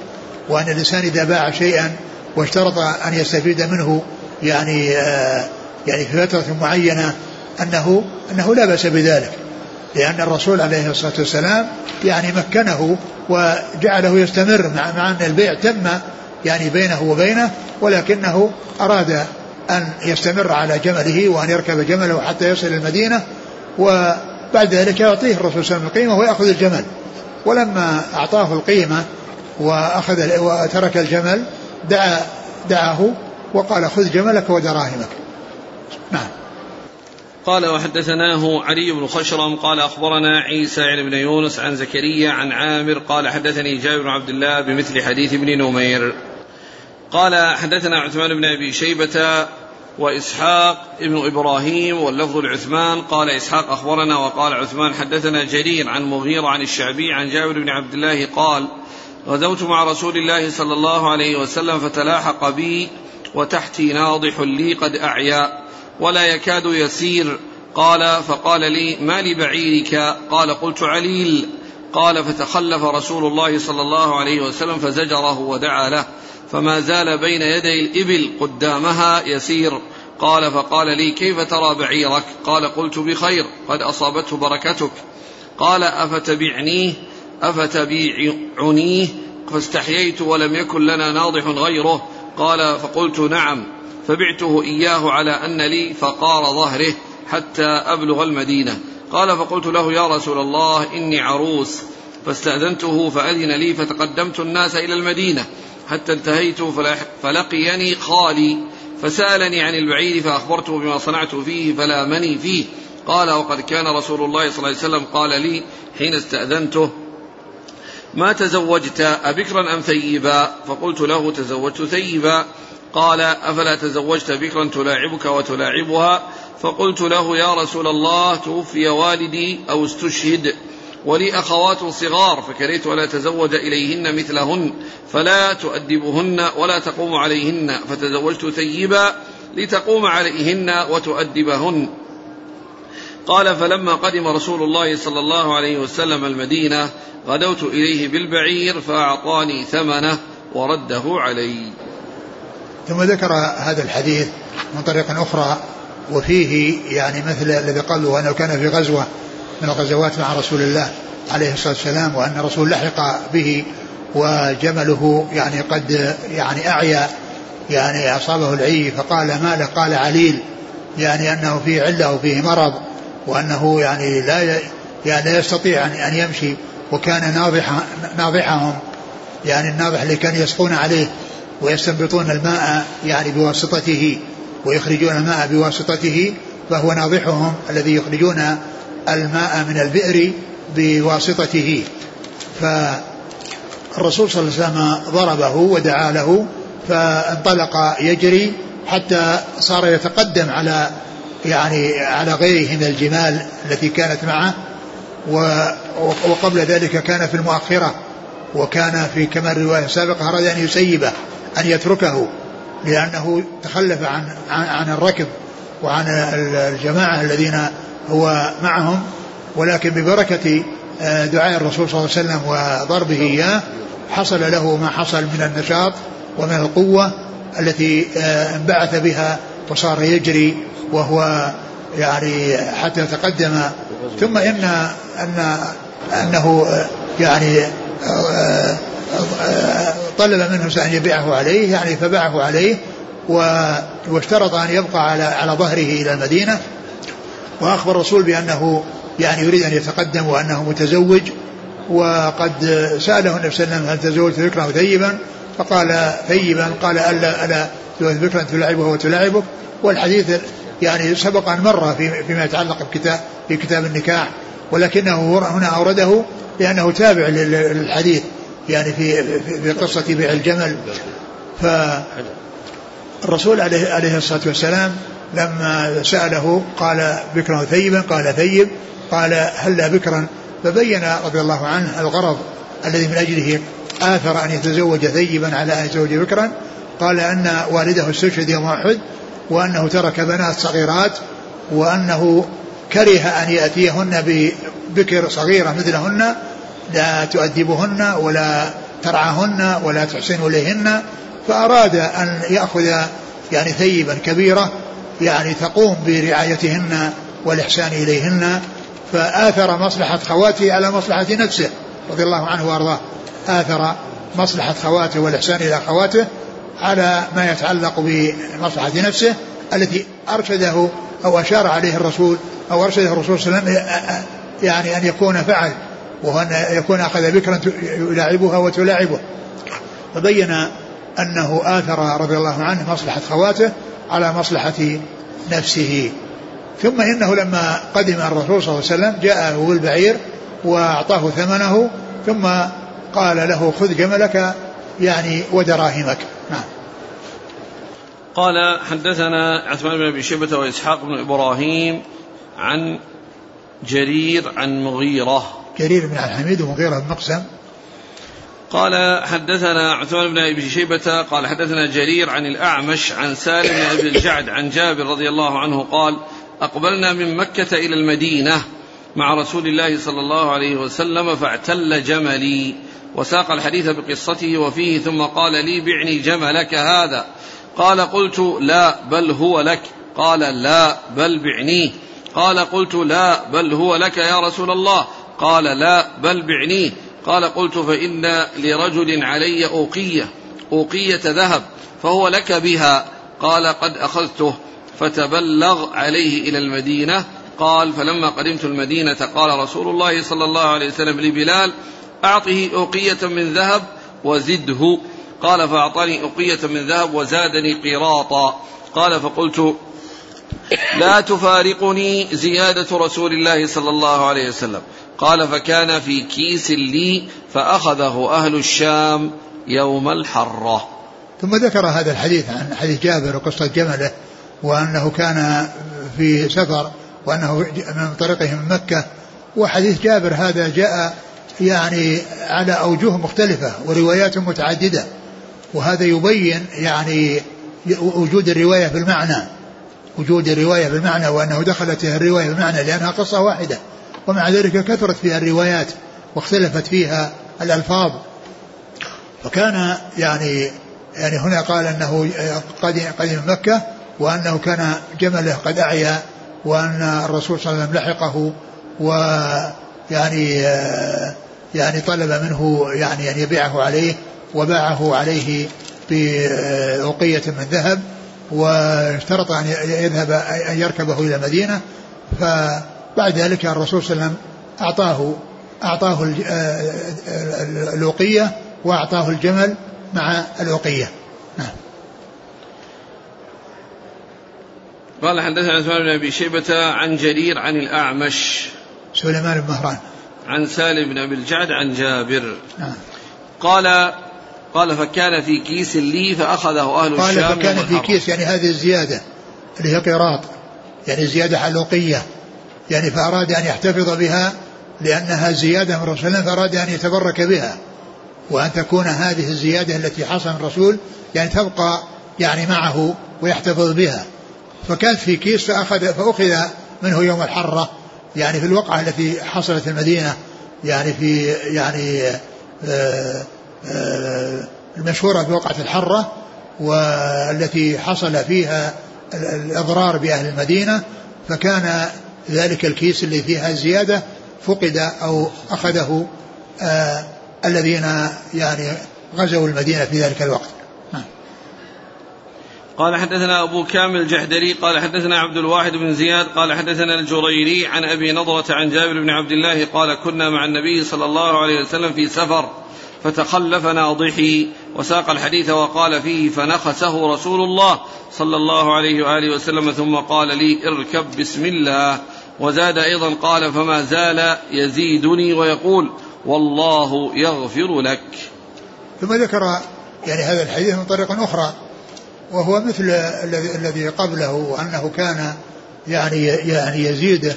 وأن الإنسان إذا باع شيئا واشترط أن يستفيد منه يعني آه يعني في فترة معينة أنه أنه لا بأس بذلك. لأن الرسول عليه الصلاة والسلام يعني مكنه وجعله يستمر مع, أن البيع تم يعني بينه وبينه ولكنه أراد أن يستمر على جمله وأن يركب جمله حتى يصل المدينة وبعد ذلك يعطيه الرسول صلى الله عليه وسلم القيمة ويأخذ الجمل. ولما أعطاه القيمة وأخذ وترك الجمل دعا دعاه وقال خذ جملك ودراهمك. نعم. قال وحدثناه علي بن خشرم قال أخبرنا عيسى بن يونس عن زكريا عن عامر قال حدثني جابر بن عبد الله بمثل حديث ابن نمير. قال حدثنا عثمان بن أبي شيبة وإسحاق ابن إبراهيم واللفظ العثمان قال إسحاق أخبرنا وقال عثمان حدثنا جرير عن مغيرة عن الشعبي عن جابر بن عبد الله قال غزوت مع رسول الله صلى الله عليه وسلم فتلاحق بي وتحتي ناضح لي قد أعيا. ولا يكاد يسير. قال فقال لي ما لبعيرك قال قلت عليل. قال فتخلف رسول الله صلى الله عليه وسلم فزجره ودعا له. فما زال بين يدي الإبل قدامها يسير. قال فقال لي كيف ترى بعيرك؟ قال قلت بخير قد أصابته بركتك. قال أفتبعنيه أفتبيعنيه فاستحييت ولم يكن لنا ناضح غيره. قال فقلت نعم. فبعته إياه على أن لي فقار ظهره حتى أبلغ المدينة. قال فقلت له يا رسول الله إني عروس. فاستأذنته فأذن لي فتقدمت الناس إلى المدينة. حتى انتهيت فلقيني خالي. فسألني عن البعير فأخبرته بما صنعت فيه فلامني فيه. قال وقد كان رسول الله صلى الله عليه وسلم قال لي حين استأذنته ما تزوجت أبكرا أم ثيبا؟ فقلت له تزوجت ثيبا. قال أفلا تزوجت بكرا تلاعبك وتلاعبها؟ فقلت له يا رسول الله توفي والدي أو استشهد. ولي أخوات صغار فكرهت أن أتزوج إليهن مثلهن فلا تؤدبهن ولا تقوم عليهن. فتزوجت ثيبا لتقوم عليهن وتؤدبهن. قال فلما قدم رسول الله صلى الله عليه وسلم المدينة غدوت إليه بالبعير فأعطاني ثمنه ورده علي. ثم ذكر هذا الحديث من طريق أخرى وفيه يعني مثل الذي قالوا أنه كان في غزوة من الغزوات مع رسول الله عليه الصلاة والسلام وأن الرسول لحق به وجمله يعني قد يعني أعيا يعني أصابه العي فقال ما قال عليل يعني أنه فيه علة وفيه مرض وأنه يعني لا يعني لا يستطيع أن يمشي وكان ناضح ناضحهم يعني الناضح اللي كان يسقون عليه. ويستنبطون الماء يعني بواسطته ويخرجون الماء بواسطته فهو ناضحهم الذي يخرجون الماء من البئر بواسطته. فالرسول صلى الله عليه وسلم ضربه ودعا له فانطلق يجري حتى صار يتقدم على يعني على غيره من الجمال التي كانت معه وقبل ذلك كان في المؤخرة وكان في كما الرواية السابقة أراد أن يسيبه. أن يتركه لأنه تخلف عن عن الركب وعن الجماعة الذين هو معهم ولكن ببركة آه، دعاء الرسول صلى الله عليه وسلم وضربه إياه حصل له ما حصل من النشاط ومن القوة التي آه، انبعث بها وصار يجري وهو يعني حتى تقدم. ثم ان ان إنه آه، يعني طلب منه أن يبيعه عليه يعني فباعه عليه واشترط أن يبقى على على ظهره إلى المدينة. وأخبر الرسول بأنه يعني يريد أن يتقدم وأنه متزوج وقد سأله النبي صلى الله عليه وسلم هل تزوجت ذكرا ثيبا؟ فقال ثيبا قال ألا ألا تزوج ذكرا تلعبه وتلعبك. والحديث يعني سبق أن مر في فيما يتعلق بكتاب في كتاب النكاح ولكنه هنا أورده لأنه تابع للحديث. يعني في في قصة بيع الجمل. فالرسول عليه عليه الصلاة والسلام لما سأله قال بكرا ثيبا قال ثيب قال هلا بكرا؟ فبين رضي الله عنه الغرض الذي من أجله آثر أن يتزوج ثيبا على أن يتزوج بكرا. قال أن والده استشهد يوم أحد وأنه ترك بنات صغيرات وأنه كره أن يأتيهن ببكر صغيرة مثلهن لا تؤدبهن ولا ترعاهن ولا تحسن إليهن فأراد أن يأخذ يعني ثيبا كبيرة يعني تقوم برعايتهن والإحسان إليهن فآثر مصلحة خواته على مصلحة نفسه رضي الله عنه وأرضاه. آثر مصلحة خواته والإحسان إلى خواته على ما يتعلق بمصلحة نفسه التي أرشده أو أشار عليه الرسول أو أرشده الرسول صلى الله عليه وسلم يعني أن يكون فعل. وهو أن يكون أخذ بكرا يلاعبها وتلاعبه. فبين أنه آثر رضي الله عنه مصلحة خواته على مصلحة نفسه. ثم إنه لما قدم الرسول صلى الله عليه وسلم جاءه بالبعير وأعطاه ثمنه ثم قال له خذ جملك يعني ودراهمك. نعم. قال حدثنا عثمان بن أبي شيبة وإسحاق بن إبراهيم عن جرير عن مغيرة جرير بن عبد الحميد ومغيره بن مقسم. قال حدثنا عثمان بن أبي شيبة قال حدثنا جرير عن الأعمش عن سالم بن أبي الجعد عن جابر رضي الله عنه قال أقبلنا من مكة إلى المدينة مع رسول الله صلى الله عليه وسلم فاعتل جملي وساق الحديث بقصته وفيه ثم قال لي بعني جملك هذا. قال قلت لا بل هو لك. قال لا بل بعنيه قال قلت لا بل هو لك يا رسول الله. قال لا بل بعنيه. قال قلت فإن لرجل علي أوقية أوقية ذهب فهو لك بها. قال قد أخذته فتبلغ عليه إلى المدينة. قال فلما قدمت المدينة قال رسول الله صلى الله عليه وسلم لبلال أعطه أوقية من ذهب وزده. قال فأعطاني أوقية من ذهب وزادني قيراطا قال فقلت لا تفارقني زيادة رسول الله صلى الله عليه وسلم. قال فكان في كيس لي فأخذه أهل الشام يوم الحرة. ثم ذكر هذا الحديث عن حديث جابر وقصة جمله وأنه كان في سفر وأنه من طريقه من مكة وحديث جابر هذا جاء يعني على أوجه مختلفة وروايات متعددة وهذا يبين يعني وجود الرواية بالمعنى وجود الرواية بالمعنى وأنه دخلت الرواية بالمعنى لأنها قصة واحدة. ومع ذلك كثرت فيها الروايات واختلفت فيها الألفاظ. فكان يعني يعني هنا قال أنه قدم, قدم مكة وأنه كان جمله قد أعيا وأن الرسول صلى الله عليه وسلم لحقه ويعني يعني طلب منه يعني أن يبيعه عليه وباعه عليه بأوقية من ذهب واشترط أن يذهب أن يركبه إلى المدينة. فبعد ذلك الرسول صلى الله عليه وسلم أعطاه أعطاه الأوقية وأعطاه الجمل مع الأوقية نعم. قال حدثنا عثمان بن أبي شيبة عن جرير عن الأعمش. سليمان بن مهران. عن سالم بن أبي الجعد عن جابر. نعم. قال قال فكان في كيس لي فأخذه أهل قال الشام فكان في كيس يعني هذه الزيادة اللي هي قراط يعني زيادة حلوقيه يعني فأراد أن يحتفظ بها لأنها زيادة من الرسول فأراد أن يتبرك بها. وأن تكون هذه الزيادة التي حصل الرسول يعني تبقى يعني معه ويحتفظ بها. فكانت في كيس فأخذ فأخذ منه يوم الحرة يعني في الوقعة التي حصلت في المدينة يعني في يعني آه، آه، المشهورة بوقعة الحرة والتي حصل فيها الإضرار بأهل المدينة. فكان ذلك الكيس اللي فيها زيادة فقد أو أخذه آه الذين يعني غزوا المدينة في ذلك الوقت. قال حدثنا أبو كامل الجحدري قال حدثنا عبد الواحد بن زياد قال حدثنا الجريري عن أبي نضرة عن جابر بن عبد الله قال كنا مع النبي صلى الله عليه وسلم في سفر فتخلف ناضحي وساق الحديث وقال فيه فنخسه رسول الله صلى الله عليه وآله وسلم ثم قال لي اركب بسم الله. وزاد أيضا قال فما زال يزيدني ويقول والله يغفر لك. ثم ذكر يعني هذا الحديث من طريق أخرى وهو مثل الذي قبله وانه كان يعني يعني يزيد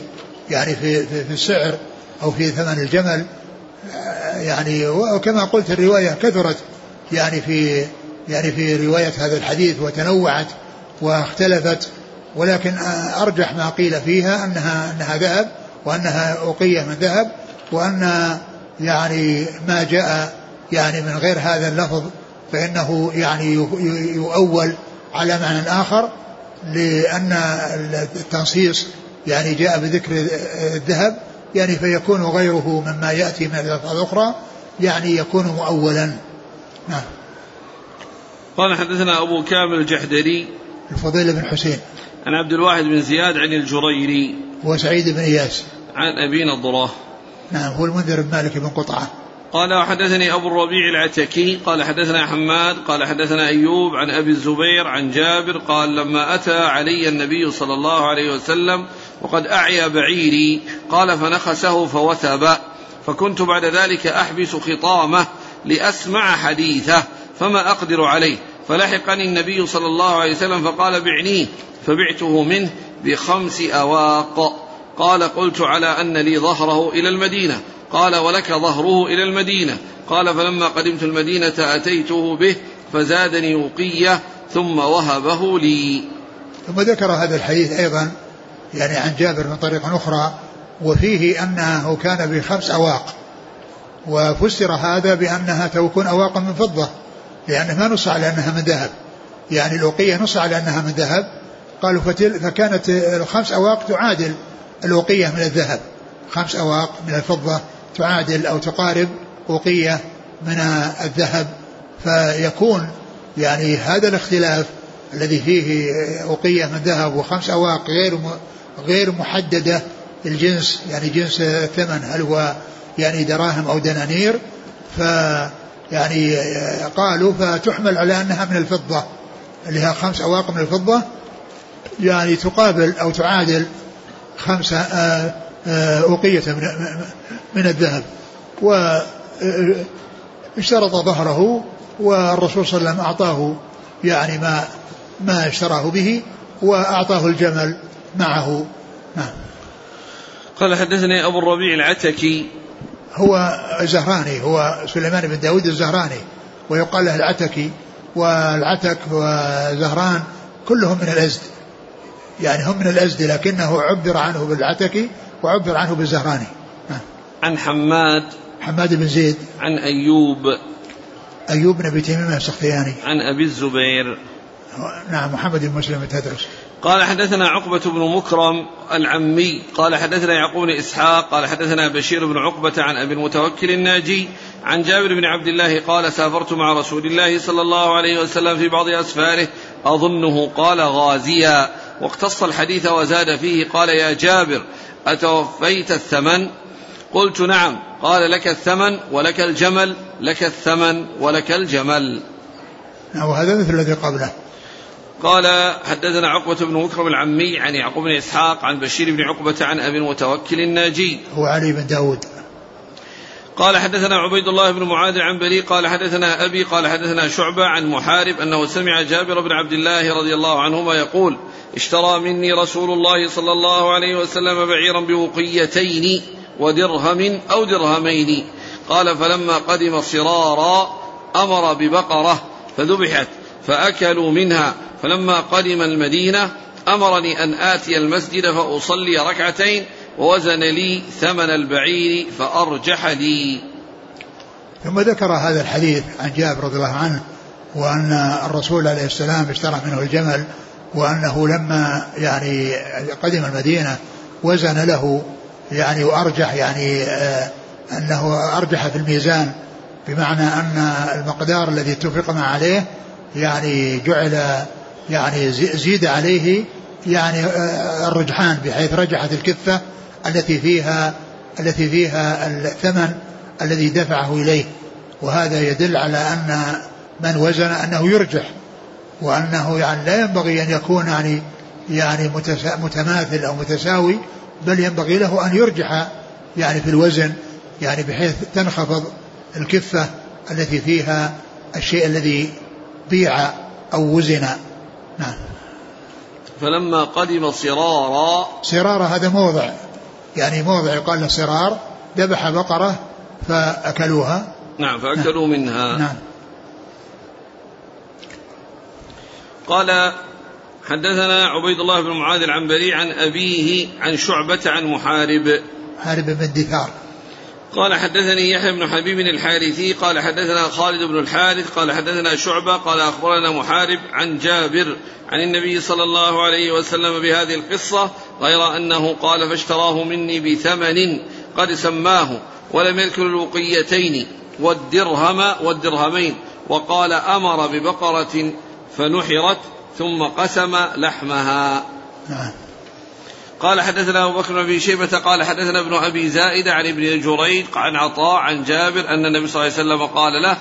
يعني في في, في السعر أو في ثمن الجمل يعني وكما قلت الرواية كثرت يعني في يعني في رواية هذا الحديث وتنوعت واختلفت ولكن أرجح ما قيل فيها أنها أنها ذهب وأنها أوقية من ذهب وأن يعني ما جاء يعني من غير هذا اللفظ فإنه يعني يؤول على معنى آخر لأن التنصيص يعني جاء بذكر الذهب يعني فيكون غيره مما يأتي من الألفاظ الأخرى يعني يكون مؤولا. نعم. قال حدثنا أبو كامل الجحدري. الفضيل بن حسين. عن عبد الواحد بن زياد عن الجريري وسعيد بن إياس. عن أبي نضرة. نعم هو المنذر بن مالك بن قطعة. قال وحدثني أبو الربيع العتكي قال حدثنا حماد قال حدثنا أيوب عن أبي الزبير عن جابر قال لما أتى علي النبي صلى الله عليه وسلم وقد أعيا بعيري قال فنخسه فوثب. فكنت بعد ذلك أحبس خطامه لأسمع حديثه فما أقدر عليه. فلحقني النبي صلى الله عليه وسلم فقال بعنيه. فبعته منه بخمس أواق. قال قلت على أن لي ظهره إلى المدينة. قال ولك ظهره إلى المدينة. قال فلما قدمت المدينة أتيته به فزادني وقية ثم وهبه لي. ثم ذكر هذا الحديث أيضا يعني عن جابر من طريق أخرى وفيه أنه كان بخمس أواق. وفسر هذا بأنها تكون أواقا من فضة لأنه ما نص على أنها من ذهب. يعني الأوقية نص على أنها من ذهب قالوا فتل فكانت الخمس أواق تعادل الأوقية من الذهب. خمس أواق من الفضة تعادل أو تقارب أوقية من الذهب. فيكون يعني هذا الاختلاف الذي فيه أوقية من ذهب وخمس أواق غير غير محددة الجنس يعني جنس الثمن هل هو يعني دراهم أو دنانير؟ ف يعني قالوا فتحمل على أنها من الفضة اللي هي خمس أواق من الفضة. يعني تقابل أو تعادل خمسة آه، آه، أوقية من, من الذهب. واشترط ظهره والرسول صلى الله عليه وسلم أعطاه يعني ما ما اشتراه به وأعطاه الجمل معه. نعم. قال حدثني أبو الربيع العتكي. هو زهراني هو سليمان بن داود الزهراني ويقال له العتكي. والعتك وزهران كلهم من الأزد. يعني هم من الأزد لكنه عبر عنه بالعتكي وعبر عنه بالزهراني. عن حماد. حماد بن زيد. عن أيوب. أيوب بن أبي تميم السختياني. عن أبي الزبير. نعم محمد بن مسلم التدرس. قال حدثنا عقبة بن مكرم العمي. قال حدثنا يعقوب بن إسحاق. قال حدثنا بشير بن عقبة عن أبي المتوكل الناجي. عن جابر بن عبد الله قال سافرت مع رسول الله صلى الله عليه وسلم في بعض أسفاره. أظنه قال غازيا. واقتص الحديث وزاد فيه قال يا جابر أتوفيت الثمن؟ قلت نعم. قال لك الثمن ولك الجمل لك الثمن ولك الجمل. نعم وهذا مثل الذي قبله. قال حدثنا عقبة بن مكرم العمي عن يعقوب بن إسحاق عن بشير بن عقبة عن أبي المتوكل الناجي. هو علي بن داود. قال حدثنا عبيد الله بن معاذ عن بلي قال حدثنا أبي قال حدثنا شعبة عن محارب أنه سمع جابر بن عبد الله رضي الله عنهما يقول اشترى مني رسول الله صلى الله عليه وسلم بعيرا بوقيتين ودرهم أو درهمين. قال فلما قدم صرارا أمر ببقرة فذبحت فأكلوا منها. فلما قدم المدينة أمرني أن آتي المسجد فأصلي ركعتين ووزن لي ثمن البعير فأرجح لي. ثم ذكر هذا الحديث عن جابر رضي الله عنه وأن الرسول عليه السلام اشترى منه الجمل وأنه لما يعني قدم المدينة وزن له يعني وأرجح يعني آه أنه أرجح في الميزان بمعنى أن المقدار الذي اتفق مع عليه يعني جعل يعني زيد عليه يعني آه، الرجحان بحيث رجحت الكفة التي فيها التي فيها الثمن الذي دفعه إليه. وهذا يدل على أن من وزن أنه يرجح. وأنه يعني لا ينبغي أن يكون يعني يعني متماثل أو متساوي بل ينبغي له أن يرجح يعني في الوزن يعني بحيث تنخفض الكفة التي فيها الشيء الذي بيع أو وزن. نعم. فلما قدم صرارا صرارا هذا موضع يعني موضع يقال له صرار ذبح بقرة فأكلوها. نعم فأكلوا نعم. منها. نعم. قال حدثنا عبيد الله بن معاذ العنبري عن أبيه عن شعبة عن محارب. محارب بن دثار قال حدثني يحيى بن حبيب الحارثي قال حدثنا خالد بن الحارث قال حدثنا شعبة قال أخبرنا محارب عن جابر عن النبي صلى الله عليه وسلم بهذه القصة غير أنه قال فاشتراه مني بثمن قد سماه ولم يذكر الوقيتين والدرهم والدرهمين وقال أمر ببقرة فنحرت ثم قسم لحمها. نعم. قال حدثنا أبو بكر بن شيبة قال حدثنا ابن أبي زائدة عن ابن جريج عن عطاء عن جابر أن النبي صلى الله عليه وسلم قال له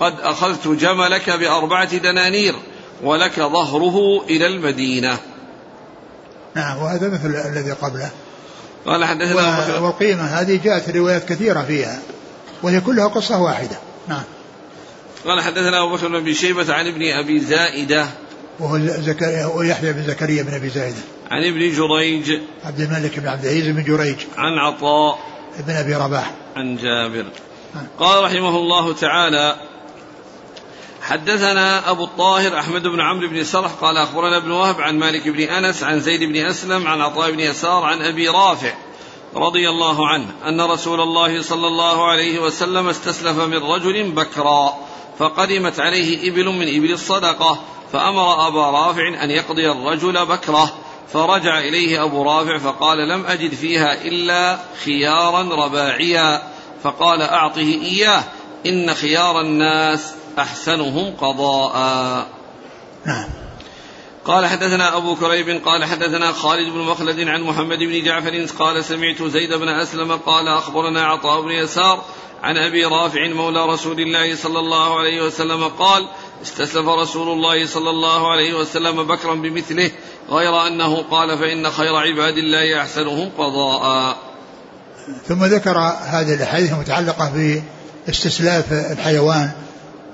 قد أخذت جملك بأربعة دنانير ولك ظهره إلى المدينة. نعم وهذا مثل الذي قبله. قال حدثنا والقيمة هذه جاءت روايات كثيرة فيها وهي كلها قصة واحدة. نعم. قال حدثنا أبو بكر بن شيبة عن ابن أبي زائدة. وهو زكريا ويحيى بن زكريا بن أبي زائدة. عن ابن جريج. عبد الملك بن عبد العزيز بن جريج. عن عطاء. بن أبي رباح. عن جابر. نعم. قال رحمه الله تعالى حدثنا أبو الطاهر أحمد بن عمرو بن سرح قال أخبرنا ابن وهب عن مالك بن أنس عن زيد بن أسلم عن عطاء بن يسار عن أبي رافع رضي الله عنه أن رسول الله صلى الله عليه وسلم استسلف من رجل بكرا فقدمت عليه إبل من إبل الصدقة فأمر أبا رافع أن يقضي الرجل بكرة فرجع إليه أبو رافع فقال لم أجد فيها إلا خيارا رباعيا فقال أعطه إياه إن خيار الناس أحسنهم قضاء. نعم. قال حدثنا أبو كريب قال حدثنا خالد بن مخلد عن محمد بن جعفر قال سمعت زيد بن أسلم قال أخبرنا عطاء بن يسار عن أبي رافع مولى رسول الله صلى الله عليه وسلم قال استسلف رسول الله صلى الله عليه وسلم بكرا بمثله غير أنه قال فإن خير عباد الله أحسنهم قضاء. ثم ذكر هذه الأحاديث المتعلقة باستسلاف الحيوان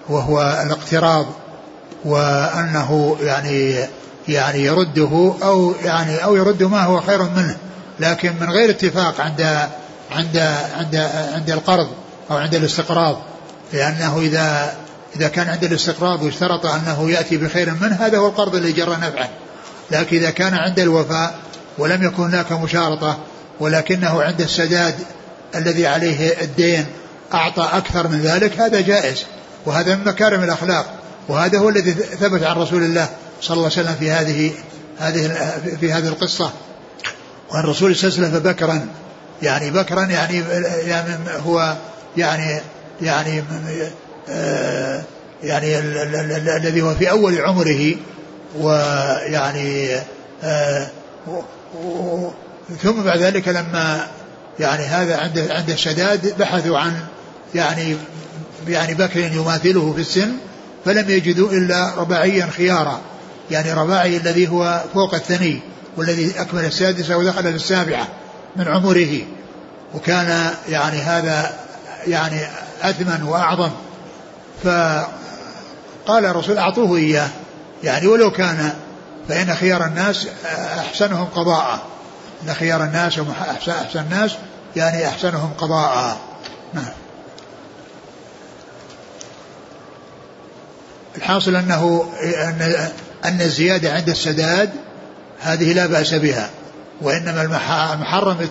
وهو الاقتراض وأنه يعني يعني يرده أو يعني أو يرد ما هو خير منه لكن من غير اتفاق عند عند عند عند القرض. أو عند الاستقراض لأنه إذا إذا كان عند الاستقراض واشترط أنه يأتي بخير منه هذا هو القرض اللي جرى نفعا لكن إذا كان عند الوفاء ولم يكن هناك مشارطة ولكنه عند السداد الذي عليه الدين أعطى أكثر من ذلك هذا جائز. وهذا من مكارم الأخلاق. وهذا هو الذي ثبت عن رسول الله صلى الله عليه وسلم في هذه هذه في هذه القصة. وأن الرسول استسلف بكرا يعني بكرا يعني, يعني هو يعني يعني آه يعني الذي هو في أول عمره ويعني آه ثم بعد ذلك لما يعني هذا عند عند الشداد بحثوا عن يعني يعني بكر يماثله في السن فلم يجدوا إلا رباعيا خيارا يعني رباعي الذي هو فوق الثني والذي أكمل السادسة ودخل في السابعة من عمره وكان يعني هذا يعني أثمن وأعظم. فقال الرسول أعطوه إياه. يعني ولو كان فإن خيار الناس أحسنهم قضاء إن خيار الناس أحسن الناس يعني أحسنهم قضاء نعم. الحاصل أنه أن أن الزيادة عند السداد هذه لا بأس بها وإنما المحرم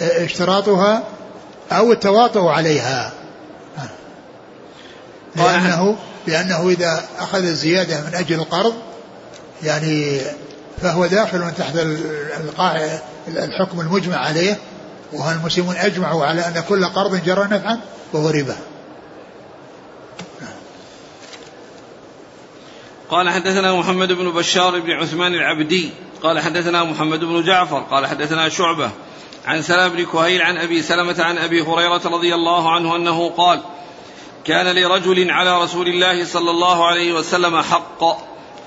اشتراطها أو التواطؤ عليها. لأنه لأنه إذا أخذ الزيادة من أجل القرض يعني فهو داخل تحت الحكم المجمع عليه والمسلمون أجمعوا على أن كل قرض جرى نفعا وهو ربا. قال حدثنا محمد بن بشار بن عثمان العبدي قال حدثنا محمد بن جعفر قال حدثنا شعبة عن سلام بن كهيل عن أبي سلمة عن أبي هريرة رضي الله عنه أنه قال كان لرجل على رسول الله صلى الله عليه وسلم حق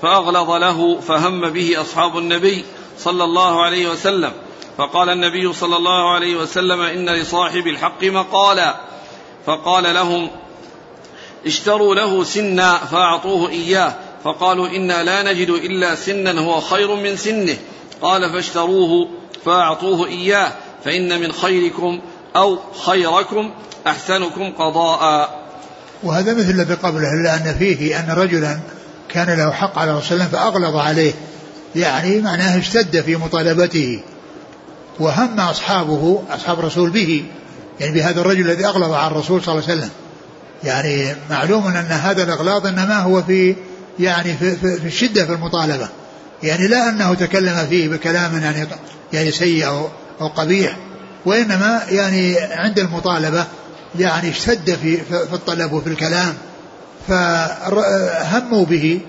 فأغلظ له فهم به أصحاب النبي صلى الله عليه وسلم فقال النبي صلى الله عليه وسلم إن لصاحب الحق مقالا. فقال لهم اشتروا له سنا فأعطوه إياه. فقالوا إنا لا نجد إلا سنا هو خير من سنه. قال فاشتروه فأعطوه إياه. فإن من خيركم أو خيركم أحسنكم قضاء. وهذا مثل الذي قبله إلا أن فيه أن رجلا كان له حق على رسول الله فأغلظ عليه. يعني معناه اشتد في مطالبته. وهم أصحابه أصحاب الرسول به. يعني بهذا الرجل الذي أغلظ على الرسول صلى الله عليه وسلم. يعني معلوم أن هذا الإغلاظ إنما هو في يعني في, في, في الشدة في المطالبة. يعني لا أنه تكلم فيه بكلام يعني يعني سيء أو, أو قبيح وإنما يعني عند المطالبة يعني اشتد في, في الطلب وفي الكلام. فهموا به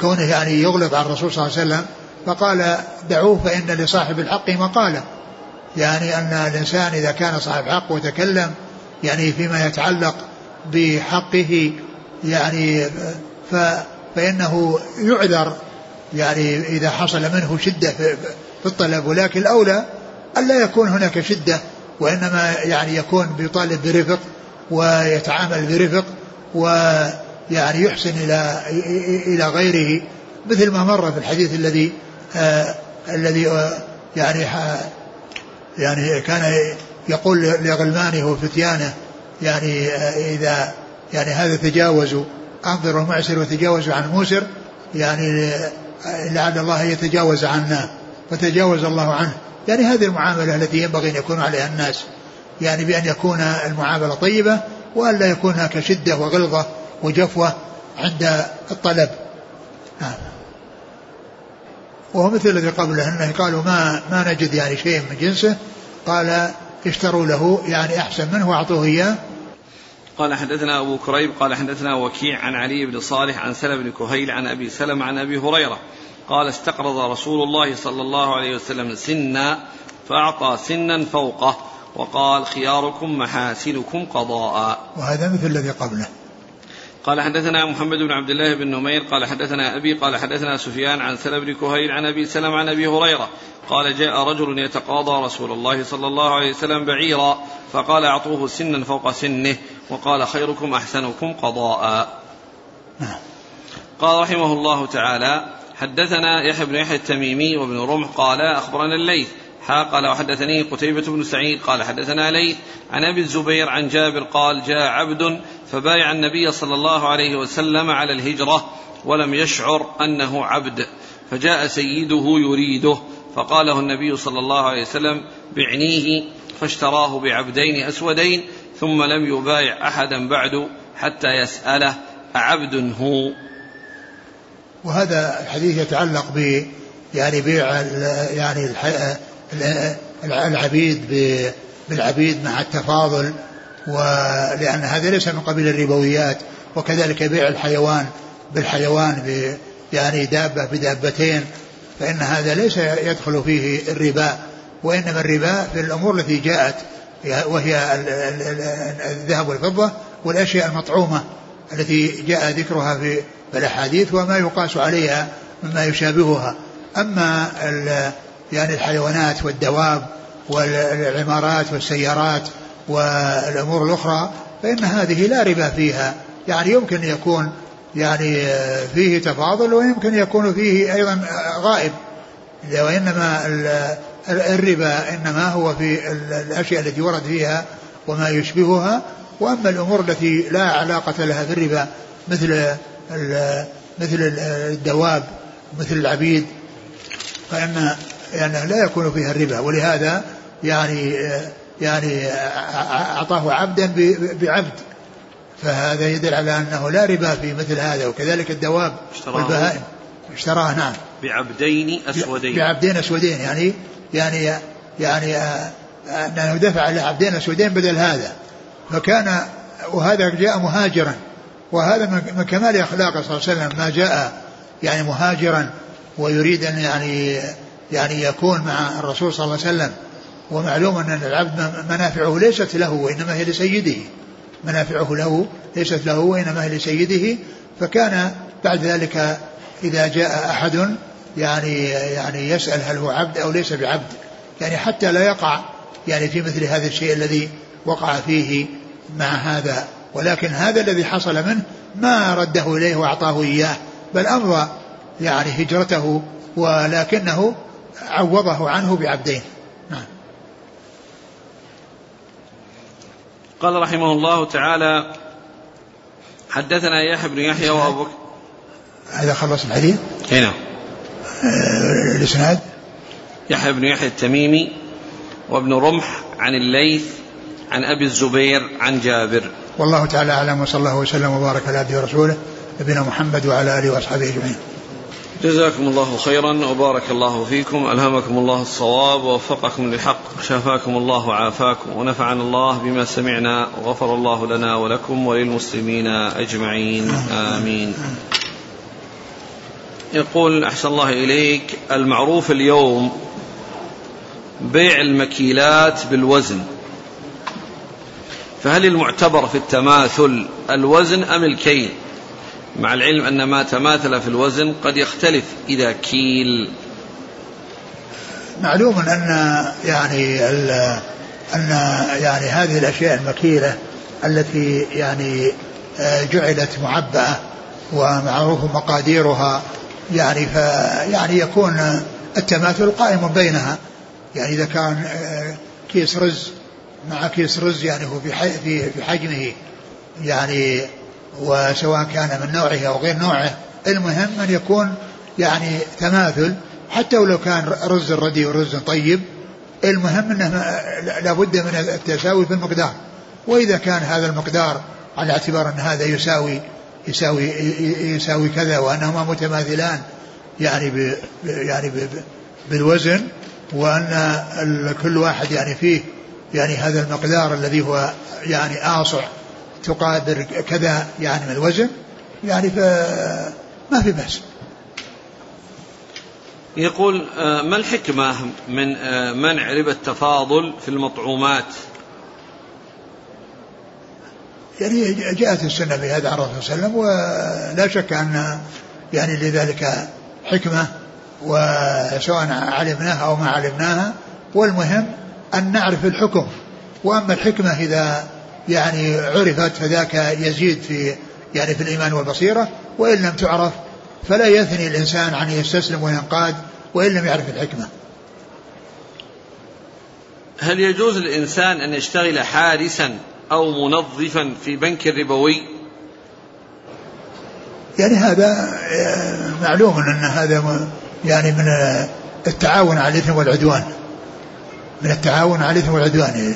كونه يعني يغلب على الرسول صلى الله عليه وسلم فقال دعوه فإن لصاحب الحق مقالة. يعني أن الإنسان إذا كان صاحب حق وتكلم يعني فيما يتعلق بحقه يعني ف فإنه يعذر يعني إذا حصل منه شدة في الطلب. ولكن الأولى ألا يكون هناك شدة وإنما يعني يكون بيطالب برفق ويتعامل برفق ويعني يحسن إلى إلى غيره مثل ما مر في الحديث الذي آه الذي آه يعني يعني كان يقول لغلمانه وفتيانه يعني آه إذا يعني هذا تجاوزوا أنظروا المعسر وتجاوزوا عن الموسر يعني لعل الله يتجاوز عنا فتجاوز الله عنه. يعني هذه المعاملة التي ينبغي أن يكون عليها الناس يعني بأن يكون المعاملة طيبة وأن لا يكون هناك شدة وغلظة وجفوة عند الطلب. نعم. وهو مثل الذي قبله أنه قالوا ما ما نجد يعني شيء من جنسه. قال اشتروا له يعني أحسن منه وأعطوه إياه. قال حدثنا أبو كريب قال حدثنا وكيع عن علي بن صالح عن سلم بن كهيل عن أبي سلم عن أبي هريرة. قال استقرض رسول الله صلى الله عليه وسلم سنا فأعطى سنا فوقه وقال خياركم محاسنكم قضاء. وهذا مثل الذي قبله. قال حدثنا محمد بن عبد الله بن نمير قال حدثنا أبي قال حدثنا سفيان عن سلم بن كهيل عن أبي سلم عن أبي هريرة قال جاء رجل يتقاضى رسول الله صلى الله عليه وسلم بعيرا فقال أعطوه سنا فوق سنه وقال خيركم أحسنكم قضاء. قال رحمه الله تعالى حدثنا يحيى بن يحيى التميمي وابن رمح قال أخبرنا الليث. قال وحدثني قتيبة بن سعيد قال حدثنا ليث عن أبي الزبير عن جابر قال جاء عبد فبايع النبي صلى الله عليه وسلم على الهجرة ولم يشعر أنه عبد فجاء سيده يريده فقال له النبي صلى الله عليه وسلم بعنيه فاشتراه بعبدين أسودين ثم لم يبايع أحدا بعد حتى يسأله أعبد هو؟ وهذا الحديث يتعلق ب يعني بيع يعني العبيد بالعبيد مع التفاضل ولأن هذا ليس من قبيل الربويات وكذلك بيع الحيوان بالحيوان يعني دابة بدابتين فإن هذا ليس يدخل فيه الربا وإنما الربا في الأمور التي جاءت وهي الذهب والفضة والأشياء المطعومة. التي جاء ذكرها في الأحاديث وما يقاس عليها مما يشابهها. أما يعني الحيوانات والدواب والعمارات والسيارات والأمور الأخرى فإن هذه لا ربا فيها. يعني يمكن يكون يعني فيه تفاضل ويمكن يكون فيه أيضا غائب. وإنما الربا إنما هو في الأشياء التي ورد فيها وما يشبهها. وأما الأمور التي لا علاقة لها بالربا مثل مثل الدواب مثل العبيد فإن يعني لا يكون فيها الربا ولهذا يعني يعني أعطاه عبدا بعبد. فهذا يدل على أنه لا ربا في مثل هذا وكذلك الدواب والبهائم. اشتراه نعم. بعبدين أسودين. بعبدين أسودين يعني يعني يعني آه، أنه دفع لعبدين أسودين بدل هذا. فكان وهذا جاء مهاجرا. وهذا من كمال أخلاقه صلى الله عليه وسلم ما جاء يعني مهاجرا ويريد أن يعني يعني يكون مع الرسول صلى الله عليه وسلم. ومعلوم أن العبد منافعه ليست له وإنما هي لسيده. منافعه له ليست له وإنما هي لسيده. فكان بعد ذلك إذا جاء أحد يعني يعني يسأل هل هو عبد أو ليس بعبد. يعني حتى لا يقع يعني في مثل هذا الشيء الذي وقع فيه مع هذا ولكن هذا الذي حصل منه ما رده إليه وأعطاه إياه بل أمضى يعني هجرته ولكنه عوضه عنه بعبدين نعم قال رحمه الله تعالى حدثنا يحيى بن يحيى وأبو بكر هذا خلص الحديث؟ هنا. آه، الإسناد يحيى بن يحيى التميمي وابن رمح عن الليث عن أبي الزبير عن جابر. والله تعالى أعلم وصلى الله وسلم وبارك على عبده ورسوله نبينا محمد وعلى آله وأصحابه أجمعين. جزاكم الله خيرا وبارك الله فيكم. ألهمكم الله الصواب ووفقكم للحق. شافاكم الله وعافاكم. ونفعنا الله بما سمعنا. وغفر الله لنا ولكم وللمسلمين أجمعين. آمين. يقول أحسن الله إليك. المعروف اليوم بيع المكيلات بالوزن. فهل المعتبر في التماثل الوزن أم الكيل؟ مع العلم أن ما تماثل في الوزن قد يختلف إذا كيل. معلوم أن يعني أن يعني هذه الأشياء المكيلة التي يعني آه، جعلت معبأة ومعروف مقاديرها يعني ف يعني يكون التماثل قائم بينها. يعني إذا كان آه، كيس رز مع كيس رز يعني هو في في حجمه يعني وسواء كان من نوعه أو غير نوعه. المهم أن يكون يعني تماثل. حتى ولو كان رز ردي ورز طيب المهم أنه لابد من التساوي في المقدار. وإذا كان هذا المقدار على اعتبار أن هذا يساوي يساوي يساوي كذا وأنهما متماثلان يعني ب يعني ب بالوزن وأن كل واحد يعني فيه يعني هذا المقدار الذي هو يعني آصع تقادر كذا يعني من الوزن يعني فما في بأس. يقول آه، ما الحكمة من آه، منع ربا التفاضل في المطعومات؟ يعني جاءت السنة بهذا عن الرسول صلى الله عليه وسلم ولا شك أن يعني لذلك حكمة وسواء علمناها أو ما علمناها. والمهم أن نعرف الحكم وأما الحكمة إذا يعني عرفت فذاك يزيد في يعني في الإيمان والبصيرة وإن لم تعرف فلا يثني الإنسان عن يستسلم وينقاد وإن لم يعرف الحكمة. هل يجوز للإنسان أن يشتغل حارسا أو منظفا في بنك ربوي يعني هذا آه، معلوم أن هذا يعني من التعاون على الإثم والعدوان. من التعاون على الإثم والعدوان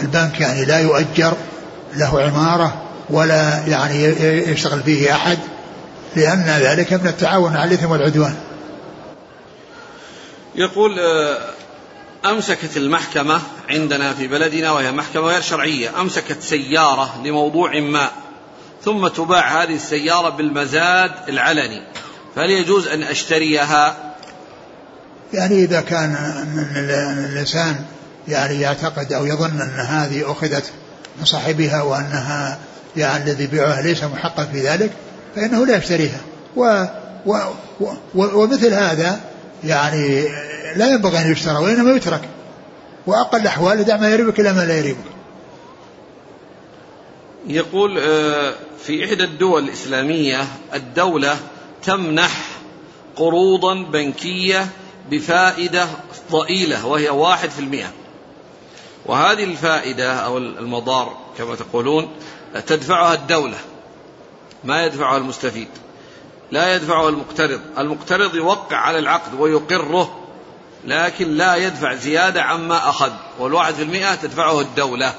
البنك يعني لا يؤجر له عمارة ولا يعني يشتغل فيه أحد لأن ذلك من التعاون على الإثم والعدوان يقول آه، أمسكت المحكمة عندنا في بلدنا وهي محكمة غير شرعية أمسكت سيارة لموضوع ما ثم تباع هذه السيارة بالمزاد العلني فهل يجوز أن أشتريها؟ يعني إذا كان الإنسان يعني يعتقد أو يظن أن هذه أخذت من صاحبها وأنها يعني الذي بيعها ليس محقا في ذلك فإنه لا يشتريها. و و و ومثل هذا يعني لا ينبغي أن يشترى وإنما يترك. وأقل الأحوال دع ما يريبك إلى ما لا يريبك. يقول آه، في إحدى الدول الإسلامية الدولة تمنح قروضا بنكية بفائدة ضئيلة وهي واحد في المئة. وهذه الفائدة أو المضار كما تقولون تدفعها الدولة ما يدفعها المستفيد. لا يدفعها المقترض المقترض يوقع على العقد ويقره لكن لا يدفع زيادة عما أخذ. والواحد في المئة تدفعه الدولة.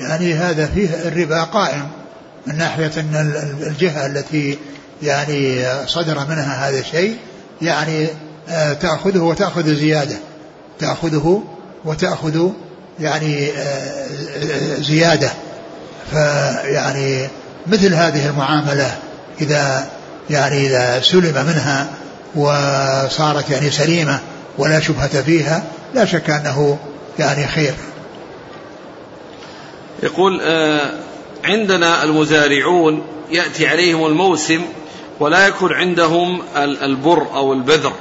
يعني هذا فيه الربا قائم من ناحية أن الجهة التي يعني صدر منها هذا الشيء يعني آه، تأخذه وتأخذ زيادة. تأخذه وتأخذ يعني آه، زيادة. فيعني مثل هذه المعاملة إذا يعني إذا سلم منها وصارت يعني سليمة ولا شبهة فيها لا شك أنه يعني خير. يقول آه، عندنا المزارعون يأتي عليهم الموسم ولا يكون عندهم البر أو البذر.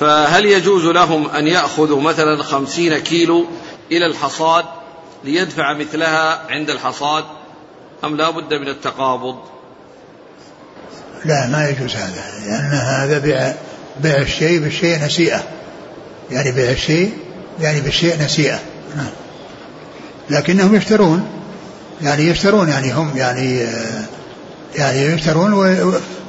فهل يجوز لهم أن يأخذوا مثلا خمسين كيلو إلى الحصاد ليدفع مثلها عند الحصاد؟ أم لا بد من التقابض؟ لا ما يجوز هذا لأن هذا بيع بيع الشيء بالشيء نسيئة. يعني بيع الشيء يعني بالشيء نسيئة. نعم. لكنهم يشترون. يعني يشترون يعني هم يعني يعني يشترون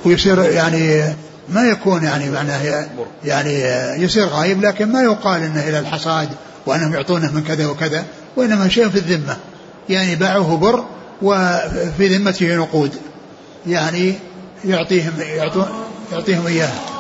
ويصير يعني ما يكون يعني معناه يعني يصير غايب لكن ما يقال إنه إلى الحصاد وأنهم يعطونه من كذا وكذا وإنما شيء في الذمة. يعني باعوه بر وفي ذمته نقود. يعني يعطيهم يعطون يعطيهم إياه.